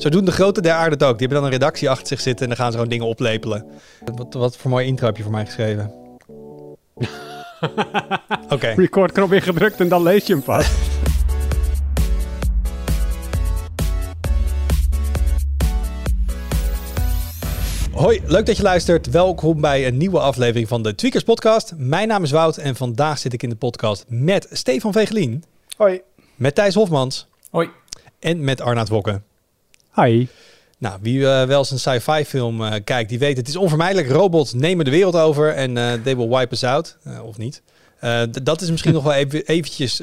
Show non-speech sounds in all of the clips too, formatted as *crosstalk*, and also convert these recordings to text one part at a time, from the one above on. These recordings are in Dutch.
Zo doen de grote der aarde het ook. Die hebben dan een redactie achter zich zitten en dan gaan ze gewoon dingen oplepelen. Wat, wat voor mooi intro heb je voor mij geschreven? *laughs* Oké. Record knop ingedrukt en dan lees je hem pas. *laughs* Hoi, leuk dat je luistert. Welkom bij een nieuwe aflevering van de Tweakers Podcast. Mijn naam is Wout en vandaag zit ik in de podcast met Stefan Vegelien. Hoi. Met Thijs Hofmans. En met Arnaud Wokke. Hi. Nou, wie eh, wel eens een sci-fi film eh, kijkt, die weet het is onvermijdelijk. Robots nemen de wereld over en eh, they will wipe us out. of niet. Dat is misschien nog wel even, eventjes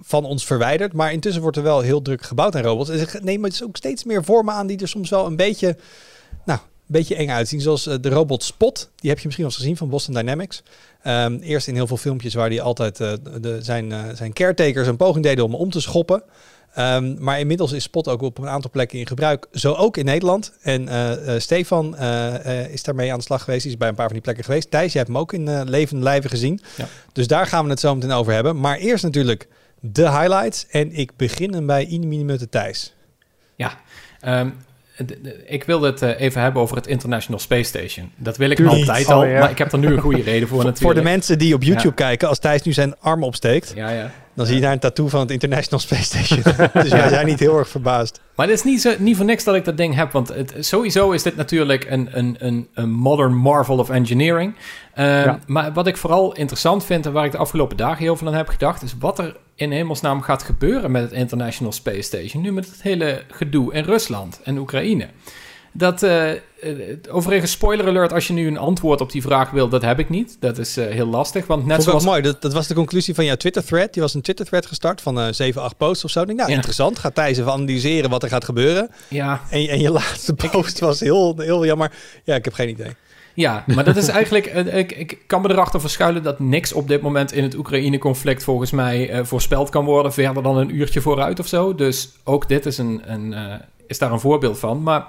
van ons verwijderd. Maar intussen wordt er wel heel druk gebouwd aan robots. En ze nemen dus ook steeds meer vormen aan die er soms wel een beetje... Nou, een beetje eng uitzien. Zoals de robot Spot. Die heb je misschien wel eens gezien van Boston Dynamics. Um, eerst in heel veel filmpjes waar hij altijd de, zijn, zijn caretakers een poging deden om om te schoppen. Um, maar inmiddels is Spot ook op een aantal plekken in gebruik. Zo ook in Nederland. En uh, uh, Stefan uh, is daarmee aan de slag geweest. Hij is bij een paar van die plekken geweest. Thijs, je hebt hem ook in levende lijven gezien. Ja. Dus daar gaan we het zo meteen over hebben. Maar eerst natuurlijk de highlights. En ik begin hem bij in minuten Thijs. Ja, um, ik wilde het even hebben over het International Space Station. Dat wil ik Tuurlijk. altijd al, oh, ja. maar ik heb er nu een goede reden voor natuurlijk. Voor de mensen die op YouTube ja. kijken, als Thijs nu zijn arm opsteekt... Ja, ja. Dan zie je daar een tattoo van het International Space Station. *laughs* dus wij zijn niet heel erg verbaasd. Maar het is niet, zo, niet voor niks dat ik dat ding heb. Want het, sowieso is dit natuurlijk een, een, een, een modern marvel of engineering. Um, ja. Maar wat ik vooral interessant vind en waar ik de afgelopen dagen heel veel aan heb gedacht... is wat er in hemelsnaam gaat gebeuren met het International Space Station. Nu met het hele gedoe in Rusland en Oekraïne. Dat, uh, overigens, spoiler alert, als je nu een antwoord op die vraag wil, dat heb ik niet. Dat is uh, heel lastig, want net Vond zoals... mooi, dat, dat was de conclusie van jouw Twitter-thread. Die was een Twitter-thread gestart van uh, 7, 8 posts of zo. Denk, nou, ja. interessant. Gaat Thijs even analyseren wat er gaat gebeuren. Ja. En, en je laatste post was heel, heel jammer. Ja, ik heb geen idee. Ja, maar dat is eigenlijk. Ik, ik kan me erachter verschuilen dat niks op dit moment in het Oekraïne-conflict volgens mij uh, voorspeld kan worden. Verder dan een uurtje vooruit of zo. Dus ook dit is, een, een uh, is daar een voorbeeld van. Maar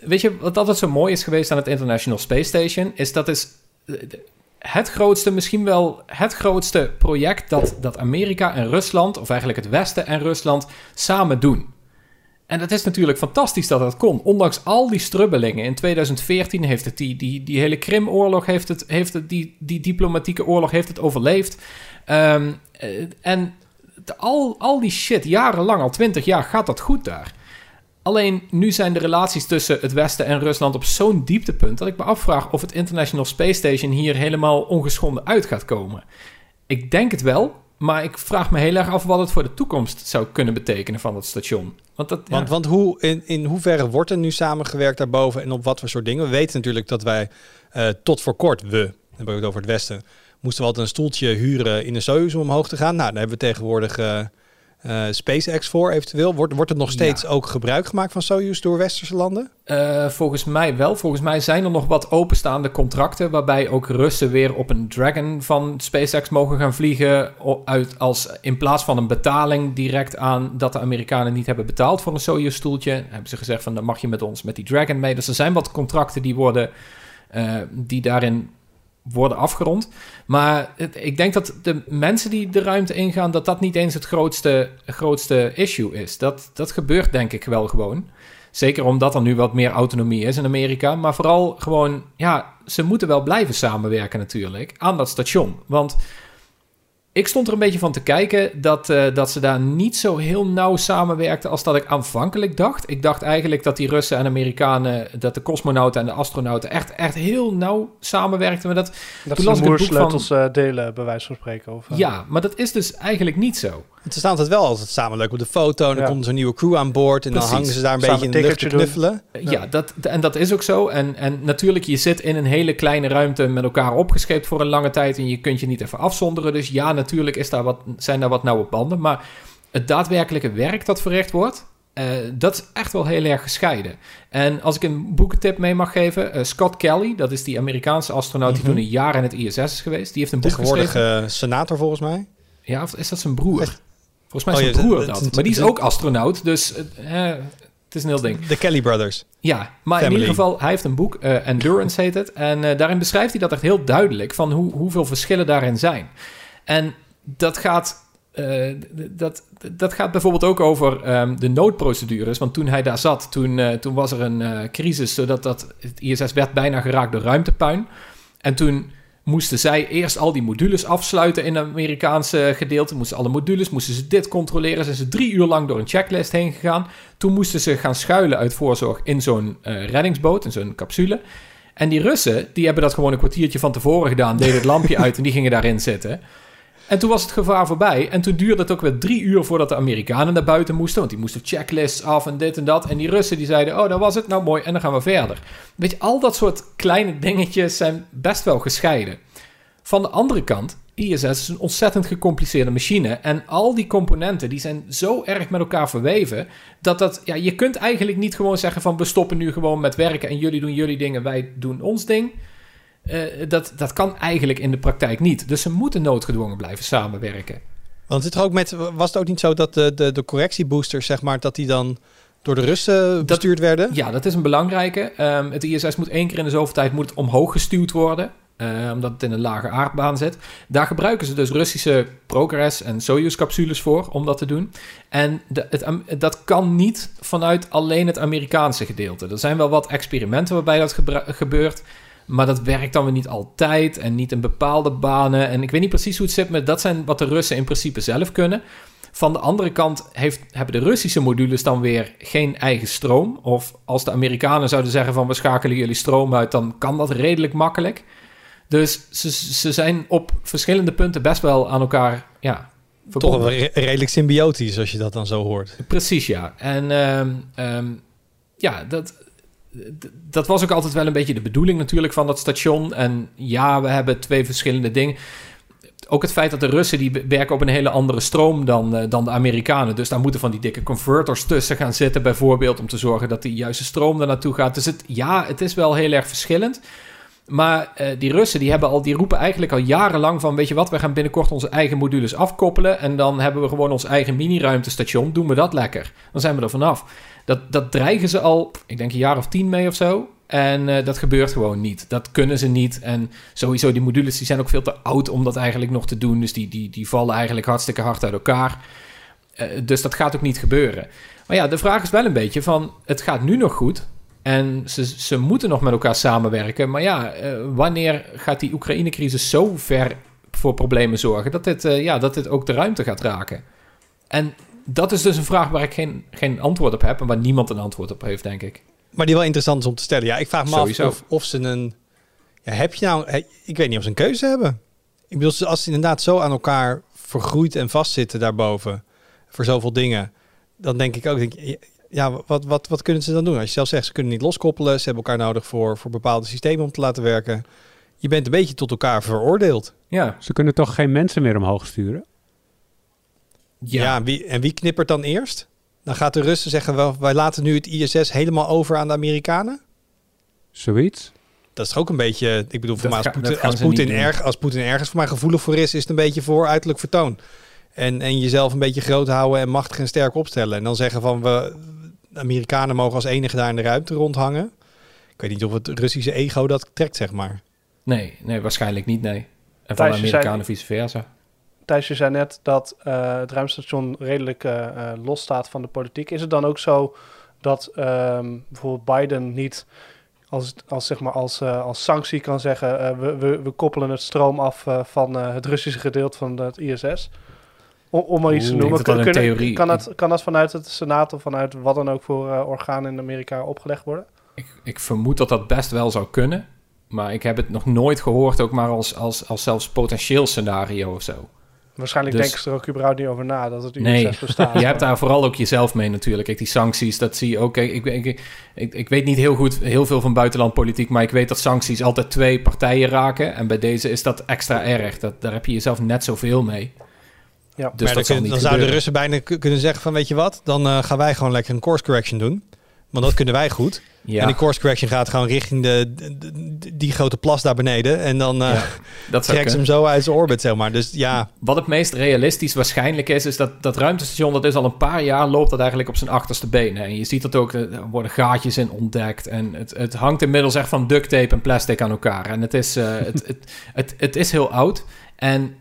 weet je wat altijd zo mooi is geweest aan het International Space Station? Is dat is het grootste, misschien wel het grootste project dat, dat Amerika en Rusland, of eigenlijk het Westen en Rusland, samen doen. En het is natuurlijk fantastisch dat dat kon. Ondanks al die strubbelingen. In 2014 heeft het die, die, die hele Krimoorlog, heeft het, heeft het, die, die diplomatieke oorlog heeft het overleefd. Um, en al, al die shit, jarenlang, al twintig jaar, gaat dat goed daar. Alleen nu zijn de relaties tussen het Westen en Rusland op zo'n dieptepunt dat ik me afvraag of het International Space Station hier helemaal ongeschonden uit gaat komen. Ik denk het wel, maar ik vraag me heel erg af wat het voor de toekomst zou kunnen betekenen van dat station. Want, dat, want, want hoe, in, in hoeverre wordt er nu samengewerkt daarboven en op wat voor soort dingen? We weten natuurlijk dat wij uh, tot voor kort, we, dan hebben we het over het Westen, moesten we altijd een stoeltje huren in de Soyuz om omhoog te gaan. Nou, daar hebben we tegenwoordig... Uh, uh, SpaceX voor eventueel? Wordt, wordt er nog steeds ja. ook gebruik gemaakt van Soyuz door westerse landen? Uh, volgens mij wel. Volgens mij zijn er nog wat openstaande contracten... waarbij ook Russen weer op een Dragon van SpaceX mogen gaan vliegen... Uit als, in plaats van een betaling direct aan... dat de Amerikanen niet hebben betaald voor een Soyuz-stoeltje... hebben ze gezegd van dan mag je met ons met die Dragon mee. Dus er zijn wat contracten die worden... Uh, die daarin worden afgerond. Maar ik denk dat de mensen die de ruimte ingaan, dat dat niet eens het grootste, grootste issue is. Dat, dat gebeurt denk ik wel gewoon. Zeker omdat er nu wat meer autonomie is in Amerika. Maar vooral gewoon, ja, ze moeten wel blijven samenwerken natuurlijk aan dat station. Want ik stond er een beetje van te kijken dat, uh, dat ze daar niet zo heel nauw samenwerkten als dat ik aanvankelijk dacht. Ik dacht eigenlijk dat die Russen en Amerikanen, dat de cosmonauten en de astronauten echt, echt heel nauw samenwerkten. Maar dat, dat toen las ik het boek van... Uh, delen, bij wijze van spreken. Of, uh... Ja, maar dat is dus eigenlijk niet zo. Het staat het wel altijd samen leuk op de foto. En dan ja. komt zo'n nieuwe crew aan boord. En Precies. dan hangen ze daar een Samen beetje in de lucht te knuffelen. Ja, ja, dat, en dat is ook zo. En, en natuurlijk, je zit in een hele kleine ruimte met elkaar opgescheept voor een lange tijd. En je kunt je niet even afzonderen. Dus ja, natuurlijk is daar wat, zijn daar wat nauwe banden. Maar het daadwerkelijke werk dat verricht wordt, uh, dat is echt wel heel erg gescheiden. En als ik een boekentip mee mag geven, uh, Scott Kelly, dat is die Amerikaanse astronaut die mm -hmm. toen een jaar in het ISS is geweest, die heeft een boek geschreven. Uh, senator volgens mij. Ja, of is dat zijn broer? Echt? Volgens mij is oh, zijn broer dat. Maar die is ook astronaut, dus het is een heel ding. De Kelly Brothers. Ja, maar Family. in ieder geval, hij heeft een boek, Endurance heet het. En daarin beschrijft hij dat echt heel duidelijk, van hoe, hoeveel verschillen daarin zijn. En dat gaat uh, dat, dat gaat bijvoorbeeld ook over um, de noodprocedures. Want toen hij daar zat, toen, toen was er een crisis, zodat dat, het ISS werd bijna geraakt door ruimtepuin. En toen moesten zij eerst al die modules afsluiten in het Amerikaanse gedeelte. Moesten alle modules, moesten ze dit controleren. Zijn ze drie uur lang door een checklist heen gegaan. Toen moesten ze gaan schuilen uit voorzorg in zo'n reddingsboot, in zo'n capsule. En die Russen, die hebben dat gewoon een kwartiertje van tevoren gedaan, deden het lampje *laughs* uit en die gingen daarin zitten. En toen was het gevaar voorbij. En toen duurde het ook weer drie uur voordat de Amerikanen naar buiten moesten. Want die moesten checklists af en dit en dat. En die Russen die zeiden, oh, dat was het. Nou, mooi. En dan gaan we verder. Weet je, al dat soort kleine dingetjes zijn best wel gescheiden. Van de andere kant, ISS is een ontzettend gecompliceerde machine. En al die componenten die zijn zo erg met elkaar verweven. Dat dat, ja, je kunt eigenlijk niet gewoon zeggen van we stoppen nu gewoon met werken. En jullie doen jullie dingen, wij doen ons ding. Uh, dat, dat kan eigenlijk in de praktijk niet. Dus ze moeten noodgedwongen blijven samenwerken. Want het er ook met, was het ook niet zo dat de, de, de correctieboosters, zeg maar, dat die dan door de Russen bestuurd werden? Ja, dat is een belangrijke. Um, het ISS moet één keer in de zoveel tijd moet het omhoog gestuurd worden. Uh, omdat het in een lage aardbaan zit. Daar gebruiken ze dus Russische Progress en Soyuz-capsules voor om dat te doen. En de, het, dat kan niet vanuit alleen het Amerikaanse gedeelte. Er zijn wel wat experimenten waarbij dat gebeurt. Maar dat werkt dan weer niet altijd en niet in bepaalde banen. En ik weet niet precies hoe het zit met dat zijn wat de Russen in principe zelf kunnen. Van de andere kant heeft, hebben de Russische modules dan weer geen eigen stroom. Of als de Amerikanen zouden zeggen van we schakelen jullie stroom uit, dan kan dat redelijk makkelijk. Dus ze, ze zijn op verschillende punten best wel aan elkaar ja, verbonden. Toch wel redelijk symbiotisch als je dat dan zo hoort. Precies, ja. En um, um, ja, dat, dat was ook altijd wel een beetje de bedoeling natuurlijk van dat station. En ja, we hebben twee verschillende dingen. Ook het feit dat de Russen die werken op een hele andere stroom dan, uh, dan de Amerikanen. Dus daar moeten van die dikke converters tussen gaan zitten, bijvoorbeeld, om te zorgen dat die juiste stroom er naartoe gaat. Dus het, ja, het is wel heel erg verschillend. Maar uh, die Russen die hebben al, die roepen eigenlijk al jarenlang van, weet je wat, we gaan binnenkort onze eigen modules afkoppelen en dan hebben we gewoon ons eigen mini-ruimtestation. Doen we dat lekker? Dan zijn we er vanaf. Dat, dat dreigen ze al, ik denk een jaar of tien mee of zo. En uh, dat gebeurt gewoon niet. Dat kunnen ze niet. En sowieso, die modules die zijn ook veel te oud om dat eigenlijk nog te doen. Dus die, die, die vallen eigenlijk hartstikke hard uit elkaar. Uh, dus dat gaat ook niet gebeuren. Maar ja, de vraag is wel een beetje van... het gaat nu nog goed... En ze, ze moeten nog met elkaar samenwerken. Maar ja, uh, wanneer gaat die Oekraïne-crisis zo ver voor problemen zorgen dat dit, uh, ja, dat dit ook de ruimte gaat raken? En dat is dus een vraag waar ik geen, geen antwoord op heb en waar niemand een antwoord op heeft, denk ik. Maar die wel interessant is om te stellen. Ja, ik vraag me af of, of ze een. Ja, heb je nou. Ik weet niet of ze een keuze hebben. Ik bedoel, als ze inderdaad zo aan elkaar vergroeid en vastzitten daarboven. voor zoveel dingen. dan denk ik ook. Denk, ja, wat, wat, wat kunnen ze dan doen? Als je zelf zegt, ze kunnen niet loskoppelen. Ze hebben elkaar nodig voor, voor bepaalde systemen om te laten werken. Je bent een beetje tot elkaar veroordeeld. Ja, ze kunnen toch geen mensen meer omhoog sturen? Ja, wie, en wie knippert dan eerst? Dan gaat de Russen zeggen, wel, wij laten nu het ISS helemaal over aan de Amerikanen? Zoiets? Dat is ook een beetje, ik bedoel, voor mij als Poetin, als Poetin, erg, als Poetin ergens voor mij gevoelig voor is, is het een beetje voor uiterlijk vertoon. En, en jezelf een beetje groot houden en machtig en sterk opstellen. En dan zeggen van, we, de Amerikanen mogen als enige daar in de ruimte rondhangen. Ik weet niet of het Russische ego dat trekt, zeg maar. Nee, nee waarschijnlijk niet, nee. En van de Amerikanen vice versa. Thijs, je zei net dat uh, het ruimstation redelijk uh, uh, los staat van de politiek. Is het dan ook zo dat um, bijvoorbeeld Biden niet als, als, zeg maar als, als sanctie kan zeggen... we, we, we koppelen het stroom af van het Russische gedeelte van het ISS... Om, om maar iets te noemen. Kun, theorie, kan, dat, kan dat vanuit het Senaat of vanuit wat dan ook voor uh, orgaan in Amerika opgelegd worden? Ik, ik, vermoed dat dat best wel zou kunnen. Maar ik heb het nog nooit gehoord, ook maar als, als, als zelfs potentieel scenario of zo. Waarschijnlijk dus, denken ze er ook überhaupt niet over na dat het UNICEF nee, bestaat. *laughs* je hebt daar vooral ook jezelf mee natuurlijk. Kijk, die sancties, dat zie je ook. Kijk, ik, ik, ik, ik, weet niet heel goed heel veel van buitenlandpolitiek, maar ik weet dat sancties altijd twee partijen raken. En bij deze is dat extra erg. Dat, daar heb je jezelf net zoveel mee. Ja. Dus maar dan, dan zouden de Russen bijna kunnen zeggen van weet je wat, dan uh, gaan wij gewoon lekker een course correction doen. Want dat kunnen wij goed. Ja. En die course correction gaat gewoon richting de, die grote plas daar beneden. En dan uh, ja, *laughs* trekt ze hem zo uit zijn orbit, zeg maar. Dus ja. Wat het meest realistisch waarschijnlijk is, is dat dat ruimtestation, dat is al een paar jaar, loopt dat eigenlijk op zijn achterste benen. En je ziet dat ook, er worden gaatjes in ontdekt. En het, het hangt inmiddels echt van duct tape en plastic aan elkaar. En het is, uh, het, het, het, het, is heel oud. En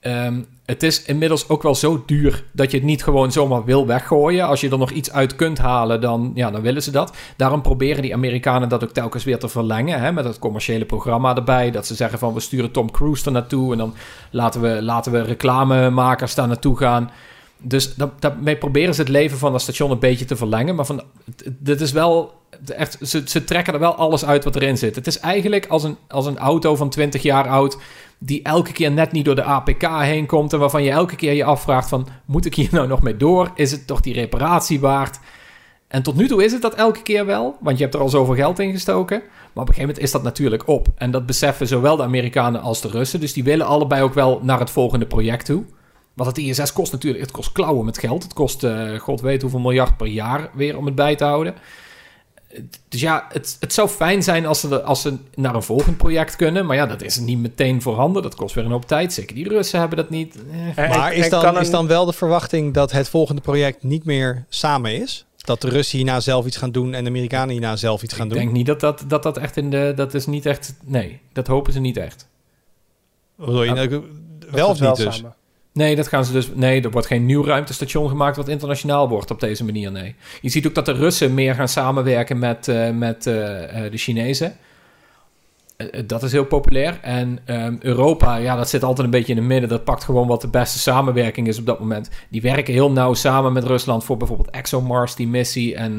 ehm, het is inmiddels ook wel zo duur dat je het niet gewoon zomaar wil weggooien. Als je er nog iets uit kunt halen, dan, ja, dan willen ze dat. Daarom proberen die Amerikanen dat ook telkens weer te verlengen. Hè, met het commerciële programma erbij. Dat ze zeggen van we sturen Tom Cruise er naartoe. En dan laten we, laten we reclamemakers daar naartoe gaan. Dus daarmee proberen ze het leven van dat station een beetje te verlengen. Maar van, dit is wel echt, ze, ze trekken er wel alles uit wat erin zit. Het is eigenlijk als een, als een auto van 20 jaar oud die elke keer net niet door de APK heen komt en waarvan je elke keer je afvraagt van moet ik hier nou nog mee door? Is het toch die reparatie waard? En tot nu toe is het dat elke keer wel, want je hebt er al zoveel geld in gestoken. Maar op een gegeven moment is dat natuurlijk op. En dat beseffen zowel de Amerikanen als de Russen. Dus die willen allebei ook wel naar het volgende project toe. Want het ISS kost natuurlijk, het kost klauwen met geld. Het kost, uh, god weet hoeveel miljard per jaar weer om het bij te houden dus ja, het, het zou fijn zijn als ze, als ze naar een volgend project kunnen. Maar ja, dat is niet meteen voorhanden. Dat kost weer een hoop tijd. Zeker die Russen hebben dat niet. Eh. Maar is dan, is dan wel de verwachting dat het volgende project niet meer samen is? Dat de Russen hierna zelf iets gaan doen en de Amerikanen hierna zelf iets gaan doen? Ik denk niet dat dat, dat dat echt in de... Dat is niet echt... Nee, dat hopen ze niet echt. Wat je, nou, wel of niet dus? Samen. Nee, dat gaan ze dus. Nee, er wordt geen nieuw ruimtestation gemaakt wat internationaal wordt op deze manier. Nee. Je ziet ook dat de Russen meer gaan samenwerken met, uh, met uh, de Chinezen. dat is heel populair. En um, Europa, ja, dat zit altijd een beetje in het midden. Dat pakt gewoon wat de beste samenwerking is op dat moment. Die werken heel nauw samen met Rusland voor bijvoorbeeld ExoMars, die missie. En,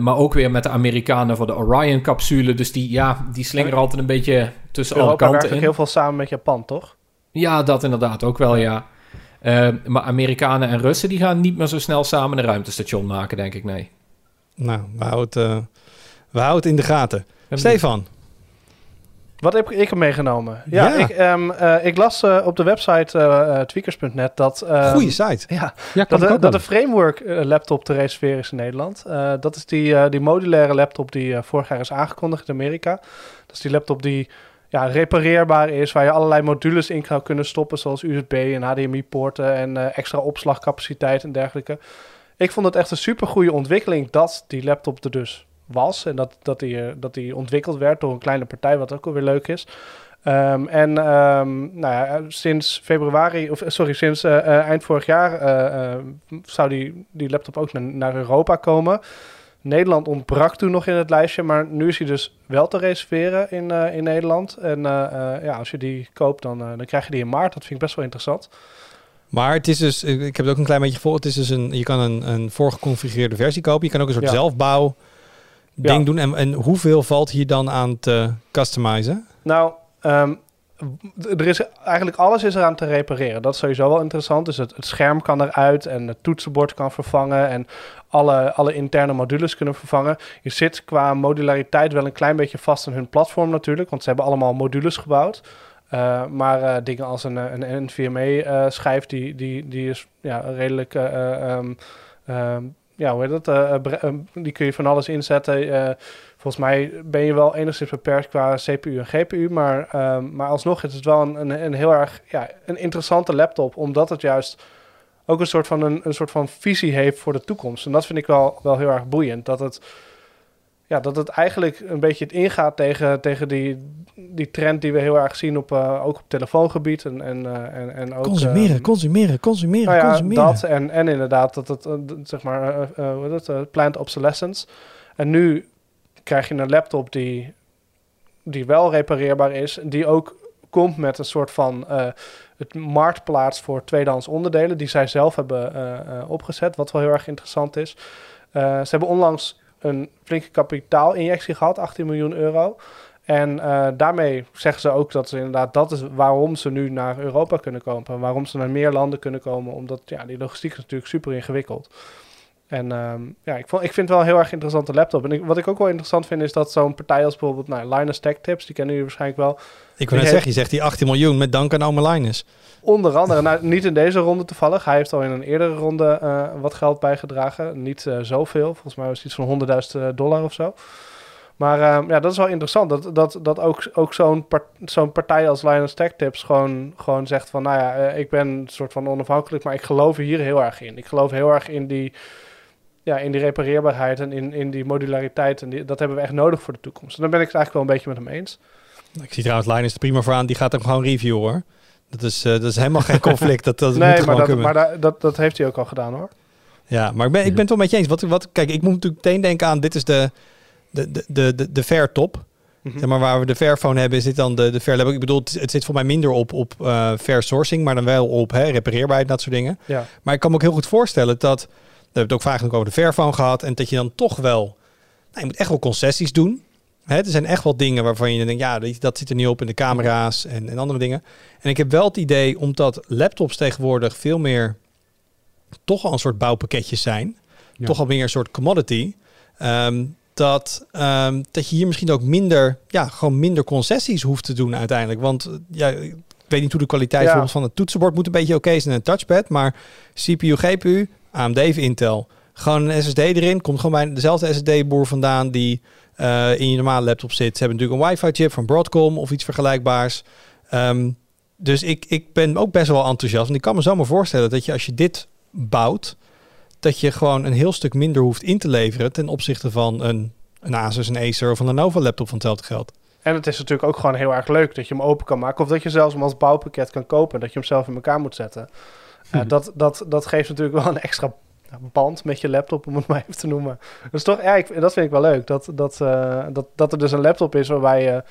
maar ook weer met de Amerikanen voor de Orion-capsule. Dus die, ja, die slingeren altijd een beetje tussen Europa alle kanten werkt in. heel veel samen met Japan, toch? Ja, dat inderdaad ook wel, ja. Uh, maar Amerikanen en Russen die gaan niet meer zo snel samen een ruimtestation maken, denk ik, nee. Nou, we houden het, uh, we houden het in de gaten. Stefan. Wat heb ik meegenomen? Ja, ja. Ik, um, uh, ik, las uh, op de website uh, tweakers.net dat... Um, Goeie site. Ja, ja dat, de, dat de framework laptop te reserveren is in Nederland. dat is die, die modulaire laptop die vorig jaar is aangekondigd in Amerika. Dat is die laptop die ja, repareerbaar is, waar je allerlei modules in zou kunnen stoppen, zoals USB en HDMI-poorten en uh, extra opslagcapaciteit en dergelijke. Ik vond het echt een super goede ontwikkeling dat die laptop er dus was en dat, dat, die, eh, dat die ontwikkeld werd door een kleine partij, wat ook alweer leuk is. Um, en um, nou ja, sinds februari, of sorry, sinds eind vorig jaar zou die, die laptop ook naar, naar Europa komen. Nederland ontbrak toen nog in het lijstje, maar nu is hij dus wel te reserveren in, uh, in Nederland. En uh, uh, ja, als je die koopt, dan, dan krijg je die in maart. Dat vind ik best wel interessant. Maar het is dus, ik heb het ook een klein beetje voor. Het is dus een, je kan een, een voorgeconfigureerde versie kopen. Je kan ook een soort ja. zelfbouw ding ja. doen. En, en hoeveel valt hier dan aan te customizen? Nou, um, er is eigenlijk alles is eraan te repareren. Dat is sowieso wel interessant. Dus het, het, scherm kan eruit en het toetsenbord kan vervangen en alle, alle interne modules kunnen vervangen. Je zit qua modulariteit wel een klein beetje vast in hun platform natuurlijk, want ze hebben allemaal modules gebouwd. Uh, maar uh, dingen als een, een NVMe-schijf, die, die, die is ja, redelijk um, um, ja, hoe heet dat? die kun je van alles inzetten. Volgens mij ben je wel enigszins beperkt qua CPU en GPU, maar, maar alsnog is het wel een, een, een, heel erg ja, een interessante laptop, omdat het juist ook een soort van, een, een soort van visie heeft voor de toekomst. En dat vind ik wel, wel heel erg boeiend. Dat het, ja, dat het eigenlijk een beetje het ingaat tegen, tegen die, die trend die we heel erg zien op, uh, ook op telefoongebied. En, en, uh, en, en ook, consumeren, uh, consumeren, consumeren, nou ja, consumeren. Dat en, en inderdaad dat het, zeg maar, het, plant obsolescence. En nu krijg je een laptop die, die wel repareerbaar is, die ook komt met een soort van het marktplaats voor tweedehands onderdelen die zij zelf hebben uh, uh, opgezet, wat wel heel erg interessant is. ze hebben onlangs een flinke kapitaalinjectie gehad, 18 miljoen euro. En daarmee zeggen ze ook dat ze inderdaad, dat is waarom ze nu naar Europa kunnen komen. Waarom ze naar meer landen kunnen komen, omdat ja, die logistiek is natuurlijk super ingewikkeld. En um, ja, ik, vond, ik vind het wel een heel erg interessante laptop. En ik, wat ik ook wel interessant vind, is dat zo'n partij als bijvoorbeeld nou, Linus Tech Tips, die kennen jullie waarschijnlijk wel. Ik wil net zeggen, je zegt die 18 miljoen met dank aan Ome Linus. Onder andere, nou, niet in deze ronde toevallig. Hij heeft al in een eerdere ronde uh, wat geld bijgedragen. Niet uh, zoveel, volgens mij was het iets van 100.000 dollar of zo. Maar uh, ja, dat is wel interessant. Dat, dat, dat ook, ook zo'n part, zo'n partij als Linus Tech Tips gewoon, gewoon zegt van... Nou ja, ik ben een soort van onafhankelijk, maar ik geloof hier heel erg in. Ik geloof heel erg in die ja, in die repareerbaarheid en in, in die modulariteit. En die, dat hebben we echt nodig voor de toekomst. En dan ben ik het eigenlijk wel een beetje met hem eens. Ik zie trouwens Linus er prima voor aan. Die gaat hem gewoon reviewen hoor. Dat is, eh, dat is helemaal geen conflict. Dat, dat moet *laughs* nee, maar, gewoon dat, kunnen. maar da- dat, dat heeft hij ook al gedaan hoor. Ja, maar ik ben, ik ben het wel met je eens. Wat, wat, kijk, ik moet natuurlijk meteen denken aan... dit is de, de, de, de, de, de fair top. Mhm. Zeg maar waar we de Fairphone hebben, is dit dan de, de Fair Level. Ik bedoel, het, het zit voor mij minder op, op eh, fair sourcing, maar dan wel op hè, repareerbaarheid, dat soort dingen. Ja. Maar ik kan me ook heel goed voorstellen dat, hebben het ook vaak nog over de Fairphone gehad, en dat je dan toch wel, nou, je moet echt wel concessies doen. Hè, er zijn echt wel dingen waarvan je denkt, ja, dat, zit er niet op in de camera's en, en andere dingen. En ik heb wel het idee, omdat laptops tegenwoordig veel meer toch al een soort bouwpakketjes zijn, Ja. toch al meer een soort commodity, ehm, dat, ehm, dat je hier misschien ook minder, ja, gewoon minder concessies hoeft te doen uiteindelijk. Want eh, ja, ik weet niet hoe de kwaliteit Ja. bijvoorbeeld van het toetsenbord moet een beetje oké zijn en een touchpad, maar CPU, GPU, AMD of Intel. Gewoon een SSD erin, komt gewoon bij dezelfde SSD-boer vandaan die eh, in je normale laptop zit. Ze hebben natuurlijk een wifi-chip van Broadcom of iets vergelijkbaars. Ehm, dus ik, ik ben ook best wel enthousiast. En ik kan me zomaar voorstellen dat je als je dit bouwt, dat je gewoon een heel stuk minder hoeft in te leveren ten opzichte van een, een Asus, een Acer of een Lenovo laptop van hetzelfde geld. En het is natuurlijk ook gewoon heel erg leuk dat je hem open kan maken. Of dat je zelfs hem als bouwpakket kan kopen. Dat je hem zelf in elkaar moet zetten. Mhm. *laughs* dat, dat, dat geeft natuurlijk wel een extra band met je laptop, om het *laughs* maar even te noemen. Dus toch, ja, ik, dat vind ik wel leuk. Dat, dat, eh, dat, dat er dus een laptop is waarbij je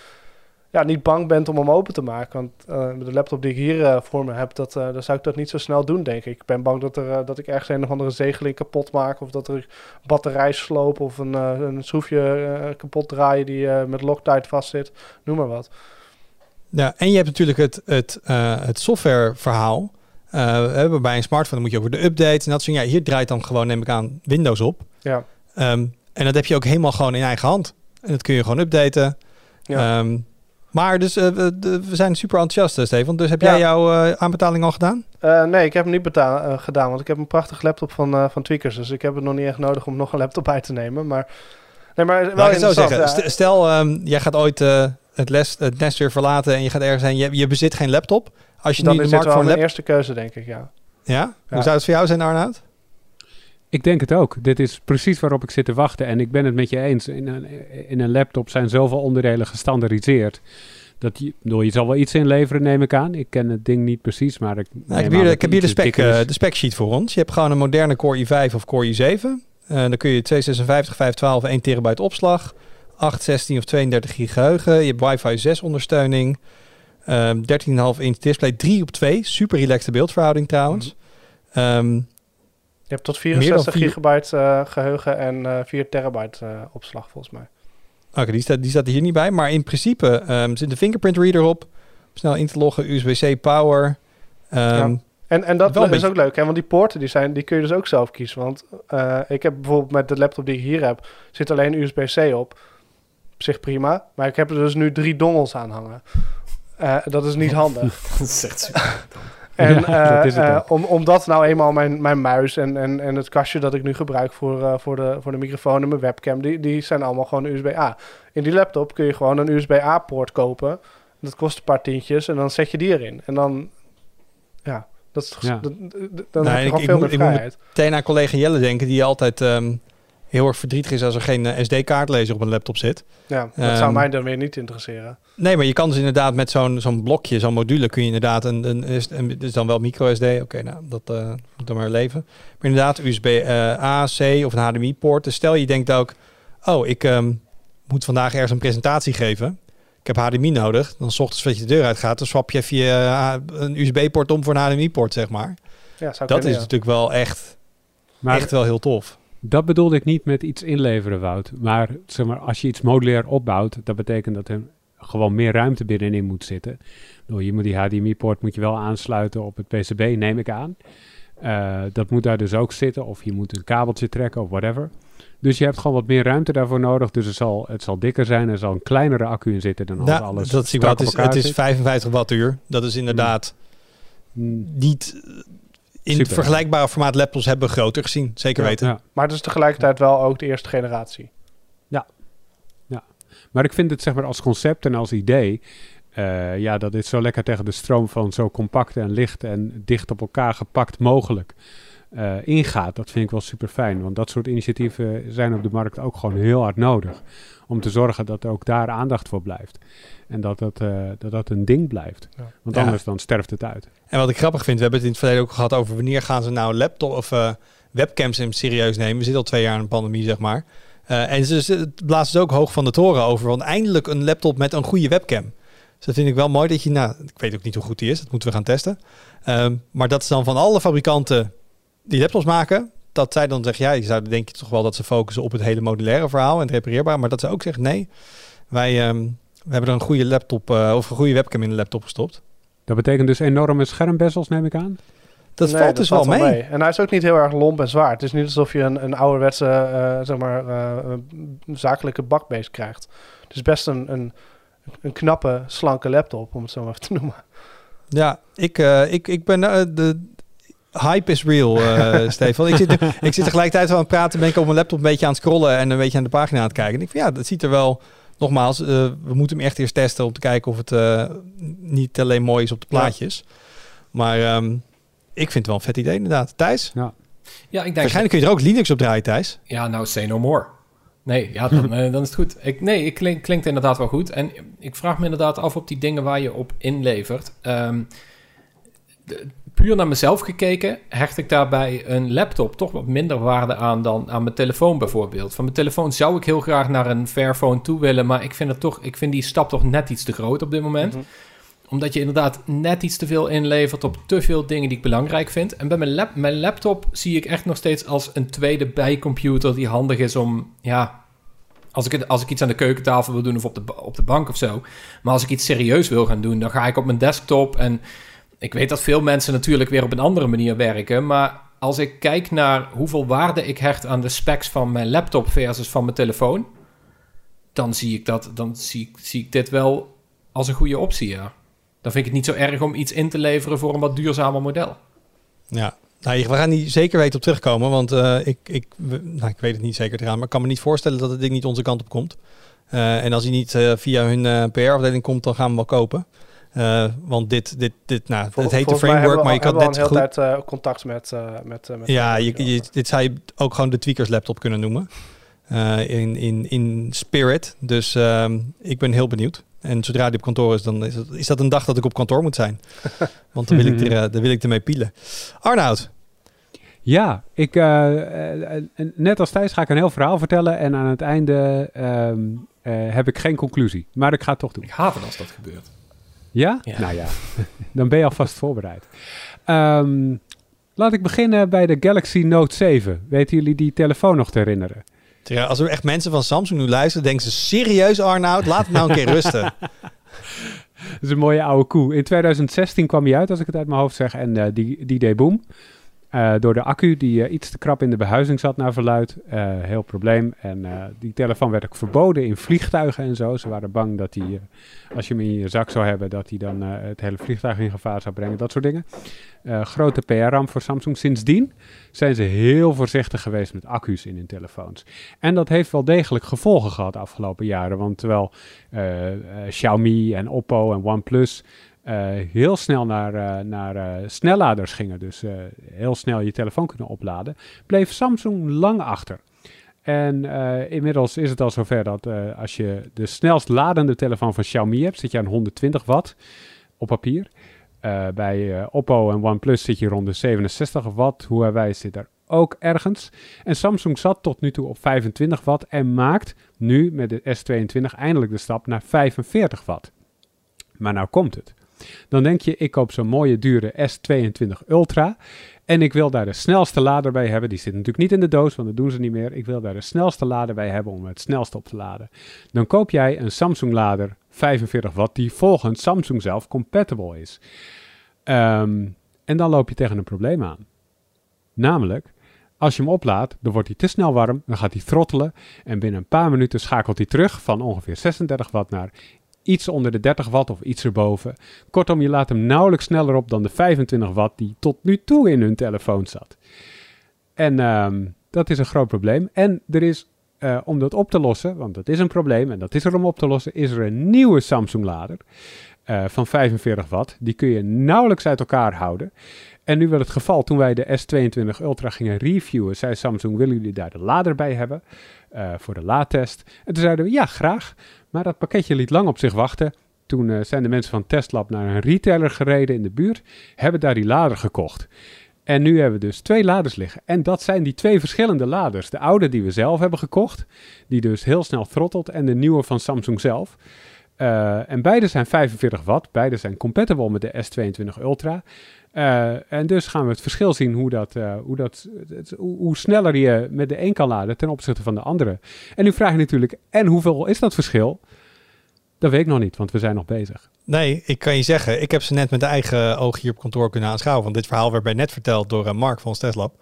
ja, niet bang bent om hem open te maken. Want eh, de laptop die ik hier eh, voor me heb, dat, dan zou ik dat niet zo snel doen, denk ik. Ik ben bang dat, er, dat ik ergens een of andere zegeling kapot maak. Of dat er batterij sloop of een, een schroefje kapot draaien die met Loctite vastzit. Noem maar wat. Ja, en je hebt natuurlijk het, het, het softwareverhaal. Eh, hè, waarbij een smartphone dan moet je over de updates en dat soort. Ja, hier draait dan gewoon, neem ik aan, Windows op. Ja. Ehm, en dat heb je ook helemaal gewoon in eigen hand. En dat kun je gewoon updaten. Ja. Ehm, maar dus eh, we, zijn super enthousiast, eh, Stefan. Dus heb Ja. jij jouw eh, aanbetaling al gedaan? Eh, nee, ik heb hem niet beta- eh, gedaan, want ik heb een prachtige laptop van, eh, van Tweakers. Dus ik heb het nog niet echt nodig om nog een laptop bij te nemen. Maar, nee, maar wel Laat ik zeggen. ja. Stel, ehm, jij gaat ooit eh, het, les, het nest weer verlaten en je gaat ergens heen. Je, je bezit geen laptop. Als je Dan nu in is de dit markt wel voor mijn laptop... eerste keuze, denk ik, ja. Ja? Hoe Ja. zou het voor jou zijn, Arnoud? Ik denk het ook. Dit is precies waarop ik zit te wachten. En ik ben het met je eens. In een, in een laptop zijn zoveel onderdelen gestandardiseerd. Dat je, bedoel, je zal wel iets inleveren, neem ik aan. Ik ken het ding niet precies, maar ik, Nou, ik heb hier, ik heb hier de, spec, eh, de spec sheet voor ons. Je hebt gewoon een moderne Core i5 of Core i7. Eh, dan kun je 256, 512, 1 terabyte opslag. 8, 16 of 32 gig geheugen. Je hebt wifi 6 ondersteuning. Ehm 13,5 inch display. 3 op 2. Super relaxte beeldverhouding trouwens. Ehm, Je hebt tot Meer dan 64 vier- gigabyte eh, geheugen en eh 4 terabyte eh, opslag, volgens mij. Oké, die, staat, die staat er hier niet bij. Maar in principe ehm, zit de fingerprint reader op. Snel in te loggen. USB-C power. Ehm, Ja. En, en dat is beetje- ook leuk, hè? want die poorten die zijn, die kun je dus ook zelf kiezen. Want ik heb bijvoorbeeld met de laptop die ik hier heb, zit alleen USB-C op. Op zich prima, maar ik heb er dus nu drie dongels aan hangen. Eh, dat is niet handig. *laughs* Dat is echt super. En Ja, eh, eh, om, omdat nou eenmaal mijn, mijn muis en, en, en het kastje dat ik nu gebruik voor, eh, voor, de, voor de microfoon en mijn webcam, die, die zijn allemaal gewoon USB-A. In die laptop kun je gewoon een USB-A-poort kopen. Dat kost een paar tientjes en dan zet je die erin. En dan, ja, dat is Ja. dan Nee, heb je ik- gewoon ik veel moet- meer ik moet vrijheid. meteen aan collega Jelle denken. Die altijd ehm, heel erg verdrietig is als er geen eh, SD-kaartlezer op een laptop zit. Ja, dat Ehm, zou mij dan weer niet interesseren. Nee, maar je kan dus inderdaad met zo'n zo'n blokje, zo'n module, kun je inderdaad een, een, is, een is dan wel micro SD. Oké, nou, dat eh, moet dan maar leven. Maar inderdaad, USB-A, C of een HDMI-poort. Dus stel je denkt ook, oh, ik ehm, moet vandaag ergens een presentatie geven. Ik heb HDMI nodig. Dan 's ochtends dat je de deur uitgaat, dan swap je even je, eh, een USB-poort om voor een HDMI-poort, zeg maar. Ja, zou Dat kunnen, is ja. natuurlijk wel echt, Maar echt wel heel tof. Dat bedoelde ik niet met iets inleveren, Wout. Maar, zeg maar als je iets modulair opbouwt, dat betekent dat er gewoon meer ruimte binnenin moet zitten. Bedoel, Je moet die HDMI-poort moet je wel aansluiten op het PCB, neem ik aan. Eh, dat moet daar dus ook zitten. Of je moet een kabeltje trekken of whatever. Dus je hebt gewoon wat meer ruimte daarvoor nodig. Dus het zal, het zal dikker zijn. Er zal een kleinere accu in zitten dan als Nou, alles dat zie ik wel. Het is, het is zit. 55 wattuur. Dat is inderdaad Mm, niet in Super. vergelijkbare formaat laptops hebben we groter gezien. Zeker ja, weten. ja. Maar het is tegelijkertijd wel ook de eerste generatie. Maar ik vind het zeg maar als concept en als idee... eh, ja, dat is zo lekker tegen de stroom van zo compact en licht en dicht op elkaar gepakt mogelijk. Eh, ingaat. Dat vind ik wel super fijn. Want dat soort initiatieven zijn op de markt ook gewoon heel hard nodig. Om te zorgen dat ook daar aandacht voor blijft. En dat dat, eh, dat, dat een ding blijft. Ja. Want Ja. anders dan sterft het uit. En wat ik grappig vind, we hebben het in het verleden ook gehad over wanneer gaan ze nou laptop of eh, webcams serieus nemen. We zitten al twee jaar in een pandemie, zeg maar. Eh, en ze, ze blazen ze ook hoog van de toren over. Want eindelijk een laptop met een goede webcam. Dus dat vind ik wel mooi dat je, nou, ik weet ook niet hoe goed die is. Dat moeten we gaan testen. Ehm, maar dat is dan van alle fabrikanten die laptops maken, dat zij dan zeggen, ja, je zou denk je toch wel dat ze focussen op het hele modulaire verhaal en het repareerbaar. Maar dat ze ook zeggen, nee, wij ehm, we hebben er een goede laptop eh, of een goede webcam in de laptop gestopt. Dat betekent dus enorme schermbezels, neem ik aan. Dat Nee, valt dus wel mee. En hij is ook niet heel erg lomp en zwaar. Het is niet alsof je een, een ouderwetse, eh, zeg maar, eh, zakelijke bakbeest krijgt. Het is best een, een, een knappe, slanke laptop, om het zo maar even te *laughs* noemen. Ja, ik, eh, ik, ik ben de hype is real, eh *laughs* Stefan. Ik zit, ik zit tegelijkertijd wel aan het praten, ben ik op mijn laptop een beetje aan het scrollen en een beetje aan de pagina aan het kijken. En ik van ja, dat ziet er wel. Nogmaals, eh, we moeten hem echt eerst testen om te kijken of het eh, niet alleen mooi is op de plaatjes. Maar ehm, ik vind het wel een vet idee inderdaad. Thijs, Ja, ik denk... waarschijnlijk kun je er ook Linux op draaien, Thijs. Ja, nou, say no more. Nee, ja, dan, dan is het goed. Ik, nee, het klink, klinkt inderdaad wel goed. En ik vraag me inderdaad af op die dingen waar je op inlevert. Ehm, de- puur naar mezelf gekeken, hecht ik daarbij een laptop toch wat minder waarde aan dan aan mijn telefoon bijvoorbeeld. Van mijn telefoon zou ik heel graag naar een Fairphone toe willen, maar ik vind, het toch, ik vind die stap toch net iets te groot op dit moment Mhm. omdat je inderdaad net iets te veel inlevert op te veel dingen die ik belangrijk vind. En bij mijn, lap, mijn laptop zie ik echt nog steeds als een tweede bijcomputer die handig is om, ja, als ik, het, als ik iets aan de keukentafel wil doen of op de, op de bank of zo. Maar als ik iets serieus wil gaan doen, dan ga ik op mijn desktop. En ik weet dat veel mensen natuurlijk weer op een andere manier werken. Maar als ik kijk naar hoeveel waarde ik hecht aan de specs van mijn laptop versus van mijn telefoon. Dan zie ik, dat, dan zie, zie ik dit wel als een goede optie, ja. Dan vind ik het niet zo erg om iets in te leveren voor een wat duurzamer model. Ja, nou, we gaan niet zeker weten op terugkomen, want eh, ik, ik, nou, ik weet het niet zeker eraan, maar ik kan me niet voorstellen dat het ding niet onze kant op komt. Eh, en als hij niet eh, via hun PR-afdeling komt, dan gaan we hem wel kopen. Eh, want dit, dit, dit, nou, Vol- het heet de framework, we maar je kan net zo goed... hele tijd eh, contact met... eh, met, met Ja, je, je, dit zou je ook gewoon de tweakers laptop kunnen noemen. Eh, in, in, in spirit. Dus ehm, ik ben heel benieuwd. En zodra die op kantoor is, dan is, het, is dat een dag dat ik op kantoor moet zijn. *laughs* Want dan wil ik, er, dan wil ik ermee pielen. Arnoud, Ja, ik, net als Thijs ga ik een heel verhaal vertellen. En aan het einde ehm, eh, heb ik geen conclusie. Maar ik ga het toch doen. Ik haat het als dat gebeurt. Ja? Ja. Nou ja, *laughs* dan ben je alvast voorbereid. Ehm, laat ik beginnen bij de Galaxy Note 7. Weten jullie die telefoon nog te herinneren? Ja, als er echt mensen van Samsung nu luisteren, denken ze serieus Arnoud, laat het nou een keer *laughs* rusten. Dat is een mooie oude koe. In 2016 kwam hij uit, als ik het uit mijn hoofd zeg. En eh, die, die deed boom. Eh, door de accu die eh, iets te krap in de behuizing zat naar verluid. Eh, heel probleem. En die telefoon werd ook verboden in vliegtuigen en zo. Ze waren bang dat eh, als je hem in je zak zou hebben, dat hij dan het hele vliegtuig in gevaar zou brengen. Dat soort dingen. Grote PR-ramp voor Samsung. Sindsdien zijn ze heel voorzichtig geweest met accu's in hun telefoons. En dat heeft wel degelijk gevolgen gehad de afgelopen jaren. Want terwijl Xiaomi en Oppo en OnePlus heel snel naar, eh, naar eh, snelladers gingen, dus eh, heel snel je telefoon kunnen opladen, bleef Samsung lang achter. En eh, inmiddels is het al zover dat eh, als je de snelst ladende telefoon van Xiaomi hebt, zit je aan 120 watt op papier. Eh, bij eh, Oppo en OnePlus zit je rond de 67 watt. Huawei zit er ook ergens. En Samsung zat tot nu toe op 25 watt en maakt nu met de S22 eindelijk de stap naar 45 watt. Maar nou komt het. Dan denk je, ik koop zo'n mooie dure S22 Ultra en ik wil daar de snelste lader bij hebben. Die zit natuurlijk niet in de doos, want dat doen ze niet meer. Ik wil daar de snelste lader bij hebben om het snelst op te laden. Dan koop jij een Samsung lader 45 watt die volgens Samsung zelf compatible is. Ehm, en dan loop je tegen een probleem aan. Namelijk, als je hem oplaadt, dan wordt hij te snel warm, dan gaat hij throttelen en binnen een paar minuten schakelt hij terug van ongeveer 36 watt naar iets onder de 30 watt of iets erboven. Kortom, je laat hem nauwelijks sneller op dan de 25 watt die tot nu toe in hun telefoon zat. En ehm, dat is een groot probleem. En er is, eh, om dat op te lossen, want dat is een probleem en dat is er om op te lossen, is er een nieuwe Samsung lader eh, van 45 watt. Die kun je nauwelijks uit elkaar houden. En nu werd het geval, toen wij de S22 Ultra gingen reviewen, zei Samsung, willen jullie daar de lader bij hebben uh, voor de laadtest? En toen zeiden we, ja, graag. Maar dat pakketje liet lang op zich wachten. Toen uh, zijn de mensen van Testlab naar een retailer gereden in de buurt, hebben daar die lader gekocht. En nu hebben we dus twee laders liggen. En dat zijn die twee verschillende laders. De oude die we zelf hebben gekocht, die dus heel snel throttelt, en de nieuwe van Samsung zelf. Uh, en beide zijn 45 watt, beide zijn compatible met de S22 Ultra. Uh, en dus gaan we het verschil zien hoe, dat, uh, hoe, dat, hoe, sneller je met de een kan laden ten opzichte van de andere. En nu vraag je natuurlijk, en hoeveel is dat verschil? Dat weet ik nog niet, want we zijn nog bezig. Nee, ik kan je zeggen, ik heb ze net met eigen oog hier op kantoor kunnen aanschouwen. Want dit verhaal werd bij net verteld door Mark van Steslab.